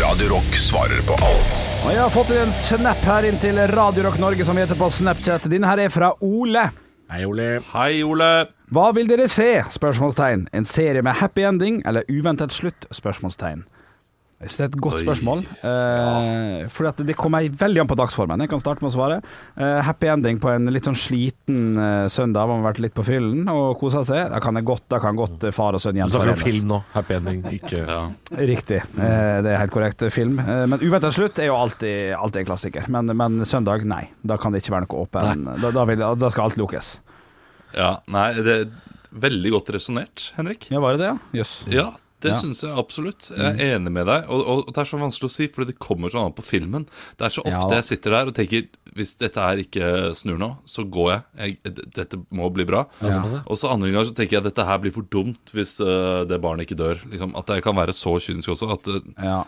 Radio Rock svarer på alt Og jeg har fått en snap her inn til Radio Rock Norge, som heter på Snapchat. Din her er fra Ole. Hei, Ole. Hei, Ole. Hva vil dere se? Spørsmålstegn. En serie med happy ending eller uventet slutt? Spørsmålstegn. Jeg synes Det er et godt Oi. spørsmål. Eh, fordi at det kommer veldig an på dagsformen. Jeg kan starte med å svare. Eh, happy ending på en litt sånn sliten eh, søndag hvor man har vært litt på fyllen og kosa seg. Da kan jeg godt, da kan godt eh, far og sønn Du snakker om film nå. Happy ending, ikke Ja. Riktig. Eh, det er helt korrekt film. Eh, men uventet slutt er jo alltid, alltid en klassiker. Men, men søndag, nei. Da kan det ikke være noe åpen. Da, da, vil, da skal alt lukkes. ja. Nei, det er veldig godt resonnert, Henrik. Ja, var det det, ja? Jøss. Ja, det Ja. syns jeg absolutt. Jeg er enig med deg. Og, og det er så vanskelig å si, fordi det kommer sånn an på filmen. Det er så ofte ja. jeg sitter der og tenker hvis dette her ikke snur nå, så går jeg. jeg dette må bli bra. Og så andre ganger så tenker jeg dette her blir for dumt hvis uh, det barnet ikke dør. Liksom, at jeg kan være så kynisk også at det, Ja.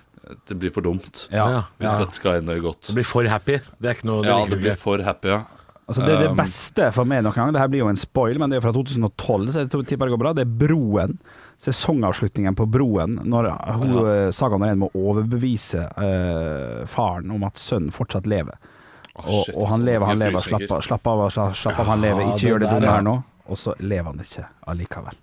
det blir for dumt. Ja. Ja. Hvis Ja. dette skal ende godt. Det blir for happy. Det er ikke noe Ja, det blir for happy, ja. Altså det, det Um, beste for meg noen gang, det her blir jo en spoil, men det er fra 2012, så jeg tipper det går bra. Det er Broen. Sesongavslutningen på Broen, når hun, ja. Saga Norén må overbevise eh, faren om at sønnen fortsatt lever. Oh, shit, og han altså, lever, han lever, slapp av, slapp av, slapp, av han lever, ikke det gjør det dumme her nå. Og så lever han ikke allikevel.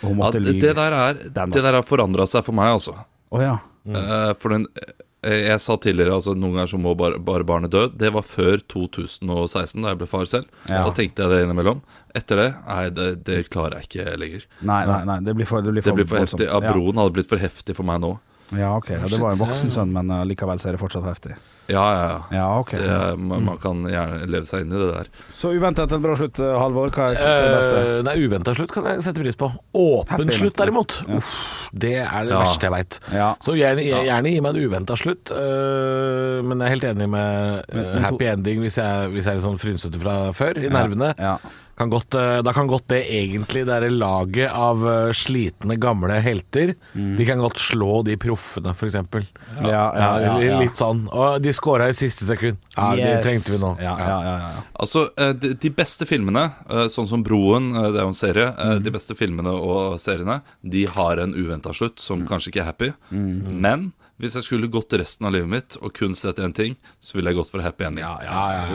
Ja, det, der er Det der har forandra seg for meg, altså. Oh, ja. Eh, for den eh, Jeg sa tidligere altså noen ganger så må bare, bare barnet dø. Det var før 2016, da jeg ble far selv. Ja. Da tenkte jeg det innimellom. Etter det nei, det, det klarer jeg ikke lenger. Nei, nei, nei, det blir for, det blir Det blir for heftig. Ja. broen hadde blitt for heftig for meg nå. Ja, ok. Ja, det var en voksen sønn, men uh, likevel så er det fortsatt heftig. Ja, ja, ja. Ja, okay. Det, man, man kan gjerne leve seg inn i det der. Så uventet en bra slutt, uh, Halvor. Hva er det beste? Uh, nei, uventa slutt kan jeg sette pris på. Åpen slutt, derimot. Uff, det er det verste jeg veit. Ja. Så gjerne, gjerne gi meg en uventa slutt, uh, men jeg er helt enig med eh, to- happy ending hvis jeg, hvis jeg er litt sånn frynsete fra før, i nervene. Ja. Kan godt, eh, da kan godt det egentlig, det er laget av eh, slitne, gamle helter, de kan godt slå de proffene, f.eks. Mm. Ja, ja, ja, ja. Litt sånn. Og de scora i siste sekund. Ja, det Yes. trengte vi nå. Ja, ja, ja, ja. Altså, eh, de, beste filmene, sånn som Broen, det er jo en serie, Mm. de beste filmene og seriene, de har en uventa slutt Mm. som kanskje ikke er happy. Men hvis jeg skulle gått resten av livet mitt og kun sett én ting, så ville jeg gått for happy ending.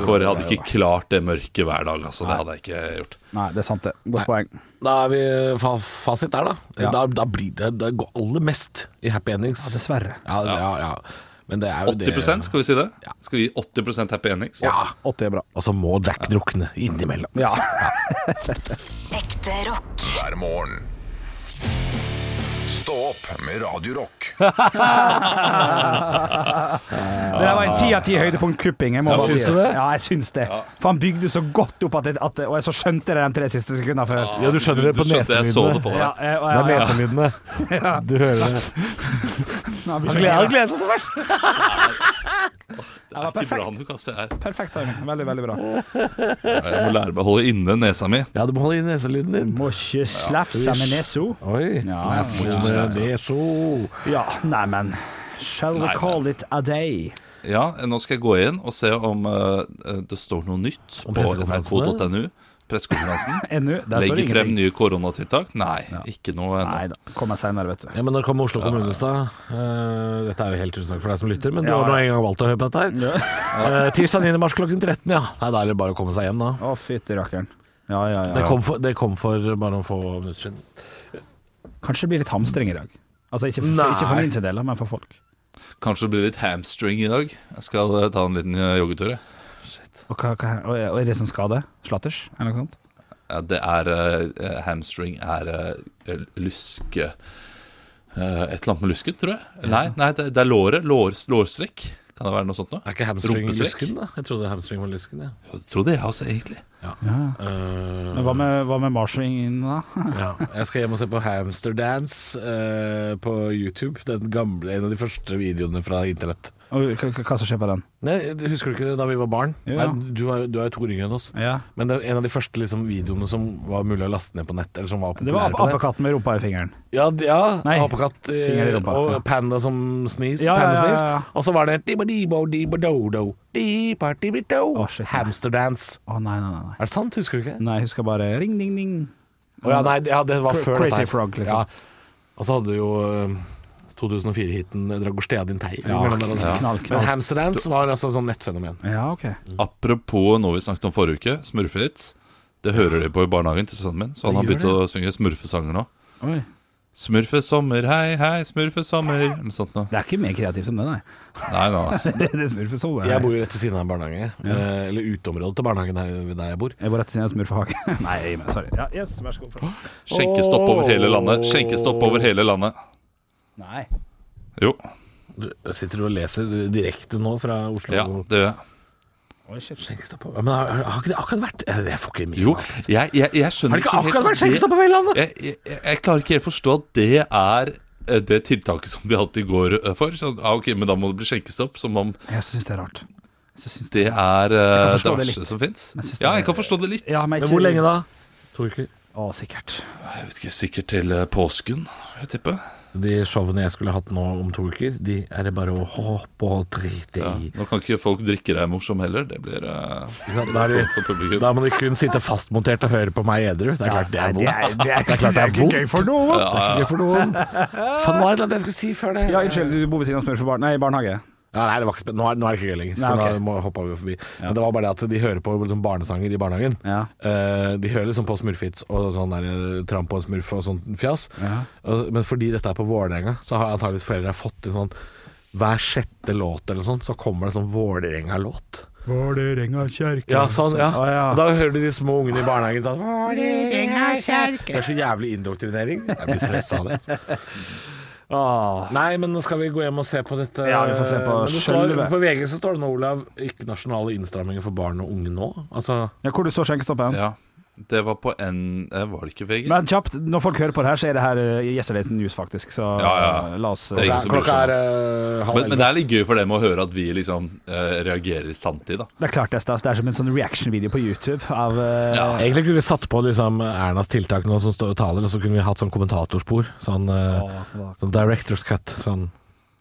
For jeg hadde ikke klart det mørket hver dag. Altså, det hadde jeg ikke gjort. Nei, det er sant, det. Godt poeng. Da er vi fa fasit der, da. Ja. da. Da blir det Det går aller mest i happy endings. Ja, dessverre. Ja, ja, ja. Men det er jo 80 det skal vi si det? Skal vi gi 80 happy endings? Ja. 80 er bra. Og så må Jack drukne innimellom. Ja. Ekte rock. hver morgen. Stå opp med Radio Rock. Det der var en ti av ti høydepunkt-kupping. Jeg må Ja, bare syns si du det. Ja, jeg syns det. For han bygde så godt opp at, jeg, at Og jeg så skjønte det de tre siste sekundene før. Ja, du skjønner det på neselydene. deg. Ja, jeg, Det er ja, neselydene. Du hører det. Han gleder seg så fælt. Det er ikke bra når du kaster her. Perfekt timing. Veldig, veldig bra. Jeg må lære meg å holde inne nesa mi. Ja, du må holde inne neselyden din. Må ikke slafse med nesa. Oi. Ja, Slaff med neso. Ja, neimen Shall we call it a day? Ja, nå skal jeg gå inn og se om uh, det står noe nytt Om på nrk.no. Pressekonferansen. Legger frem nye koronatiltak? Nei, ikke noe ennå. Nei da. Kommer seinere, vet du. Ja, men Når kommer Oslo kommune kommunestad stad? Eh, dette er jo helt usnakk for deg som lytter, men du Ja, har nå en gang valgt å høre på dette her. uh, tirsdag 9. mars klokken 13, ja. Nei, Da er det bare å komme seg hjem, da. Å, fytti rakkeren. Ja, ja, ja. Det kom, for, det kom for bare noen få minutter siden. Kanskje det blir litt hamstring i dag. Altså ikke for, ikke for min sin del, men for folk. Kanskje det blir litt hamstring i dag. Jeg skal eh, ta en liten eh, joggetur. jeg. Og, hva, hva, og og er det som skal det? Slatters? Eller noe sånt? Ja, det er uh, Hamstring er uh, luske uh, Et eller annet med lusket, tror jeg. Nei, nei det, det er låret. Lår, lårstrekk. Kan det være noe sånt noe? Er ikke hamstring lusken, da? Jeg trodde hamstring var lusken. ja. Jeg tror det, jeg også, egentlig. Ja. Uh, Men hva med, hva med marsvingen, da? ja. Jeg skal hjem og se på Hamsterdance uh, på YouTube. Den gamle, En av de første videoene fra internett. Og hva, som skjer på den? Nei, Husker du ikke da vi var barn? Jo, ja. Nei, du, er, du er jo to yngre enn oss. Ja. Men det er en av de første liksom, videoene som var mulig å laste ned på nett. Eller som var Det var ap på apekatten med rumpa i fingeren. Ja, ja Nei, apekatt eh, i rumpa, og panda som snis. Ja, pandasnis. Og så var det shit. Hamsterdance. Å nei, nei, nei. Er det sant? Husker du ikke? Nei, jeg husker bare ring, ding, ding. Oh, ja, nei, ja, det var før Crazy dette. Frog, liksom. Og så hadde du jo eh, 2004-hiten Dragostea din tei. Ja, knall, knall. Men Hamsterdance var altså sånn nettfenomen. Ja, ok. Apropos noe vi snakket om forrige uke, smurfehits. Det hører de på i barnehagen til sønnen min, så han har begynt å synge smurfesanger nå. Oi. Smurfesommer, hei, hei, smurfesommer Eller sånt noe. Det er ikke mer kreativt enn det, nei. Nei, nei, nei. Det, er sommer, Jeg bor jo rett ved siden av en barnehage. Ja. Eller uteområdet til barnehagen der, der jeg bor. Jeg bor rett ved siden av smurfehage. nei, men sorry. Ja, yes, vær så god. Skjenkestopp over hele landet. Skjenkestopp over hele landet. Nei. Jo, Du, sitter du og leser direkte nå fra Oslo? ja, det gjør jeg. Oi, Men har, har ikke det akkurat vært Jeg, får ikke med Jo, jeg, jeg, jeg skjønner Har det ikke akkurat vært at skjenkestopp på hele landet? Jeg, jeg, jeg, klarer ikke helt forstå at det er eh, det tiltaket som de alltid går eh, for. Så, ah, ok, Men da må det bli skjenkestopp. Som om Jeg syns det er rart. Jeg synes det er eh, det det verste som fins. Ja, jeg kan forstå det litt. Ja, men, Men hvor lenge da? To uker. Å, sikkert. Jeg vet ikke, Sikkert til eh, påsken, jeg tipper. Så de showene jeg skulle hatt nå om to uker, de er det bare å håpe og drite Ja. i. Nå kan ikke folk drikke deg morsom heller. Det blir uh, Da, er for publikum. da må de kun sitte fastmontert og høre på meg edru. Det er klart det er vondt. det er, det er, Det er klart det er ikke gøy for noen. Det er ikke gøy for noen. Faen, hva var det jeg skulle si før det? Ja, unnskyld, du bor ved siden av smurfebarn... Nei, barnehage. Ja, nei, det var ikke nå, er, nå er det ikke gøy lenger. Nei, okay. Nå hoppa vi jo forbi. Men det var bare det at de hører på liksom, barnesanger i barnehagen. Ja. Uh, de hører liksom på Smurfits og sånn der eh, Tramp og Smurf og sånt fjas. Ja. Og, men fordi dette er på Vålerenga, så har antakeligvis foreldre fått inn sånn hver sjette låt eller sånn, så kommer det en sånn Vålerenga-låt. Vålerenga kjerke. Ja, sånn, ja. Ah, ja. Og da hører du de små ungene i barnehagen sånn Vålerenga kjerke. Det er så jævlig indoktrinering. Jeg blir stressa av det. altså. Nei, men skal vi gå hjem og se på dette? Ja, vi får se på står, På VG så står det nå, Olav, ikke nasjonale innstramminger for barn og unge nå. Altså, Ja, hvor du så skjenkestoppen? Ja, det var på en eh, Var det ikke VG? Men kjapt, når folk hører på det her, så er det her uh, Yesterdays News, faktisk. Så Ja, ja. la oss Det er ingen som klokka er eh, halv Men, men det er litt gøy for dem å høre at vi liksom uh, reagerer i sanntid, da. Det er klart det, Stas. Det er som en sånn reaction-video på YouTube av uh, Ja. Egentlig kunne vi satt på liksom Ernas tiltak nå som står og taler, og så kunne vi hatt sånn kommentatorspor. Sånn, eh, sånn director's cut. Sånn.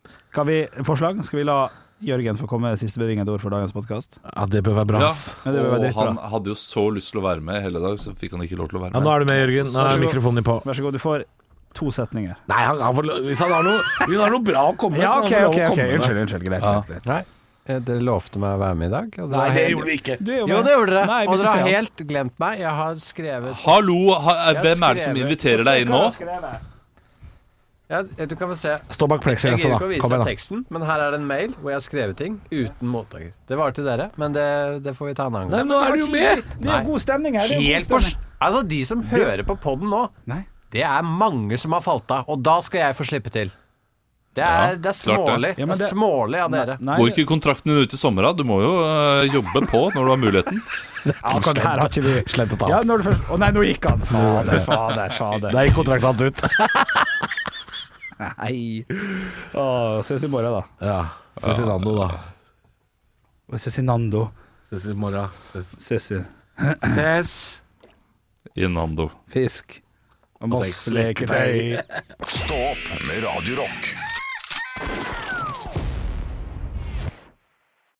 Skal vi Forslag? Skal vi la Jørgen får komme med siste bevingede ord for dagens podkast? Ja, det bør være bra. Ja. Ja, bør være og han hadde jo så lyst til å være med hele dag, så fikk han ikke lov til å være med. Ja, nå er du med, Jørgen. Nå er mikrofonen din på. Vær så god, du får to setninger. Nei, han, han får, hvis, han har noe, noe bra å komme med, Ja, så OK, kan han få lov ok, å ok. komme med Unnskyld, unnskyld. Greit. Ja. greit. Nei, eh, dere lovte meg å være med i dag. Og Nei, det gjorde vi ikke. Er jo Jo, det gjorde dere. Nei, og dere har helt glemt meg. Jeg har skrevet Hallo! Ha, eh, Jeg hvem er det som inviterer deg inn nå? Ja, Du kan få se. Stå bak Jeg gidder ikke å vise deg igjen, teksten, men her er det en mail hvor jeg har skrevet ting uten mottaker. Det var til dere, men det, det får vi ta en annen Nei, gang. nå er du jo med! Det er god stemning her. Det er Helt på stemning. Altså, de som hører på podden nå, Nei. det er mange som har falt av, og da skal jeg få slippe til. Det Ja, er, det er klart det. smålig. Ja, men det er det- smålig av dere. Nei, Går ikke kontrakten din ut i sommer, da? Du må jo eh, jobbe på når du har muligheten. akkurat her har ikke vi Slemt å ta. Ja, når du først Å nei, nå gikk han! Fader, fader, fader. Der gikk kontrakten hans ut. Nei. Å, ses i morgen, da. Ja. Ses i Nando, da. Ses i Nando. Ses i morgen. Ses. Ses i Ses. I Nando. Fisk. Og Moss leketøy. Stå opp med Radio Rock.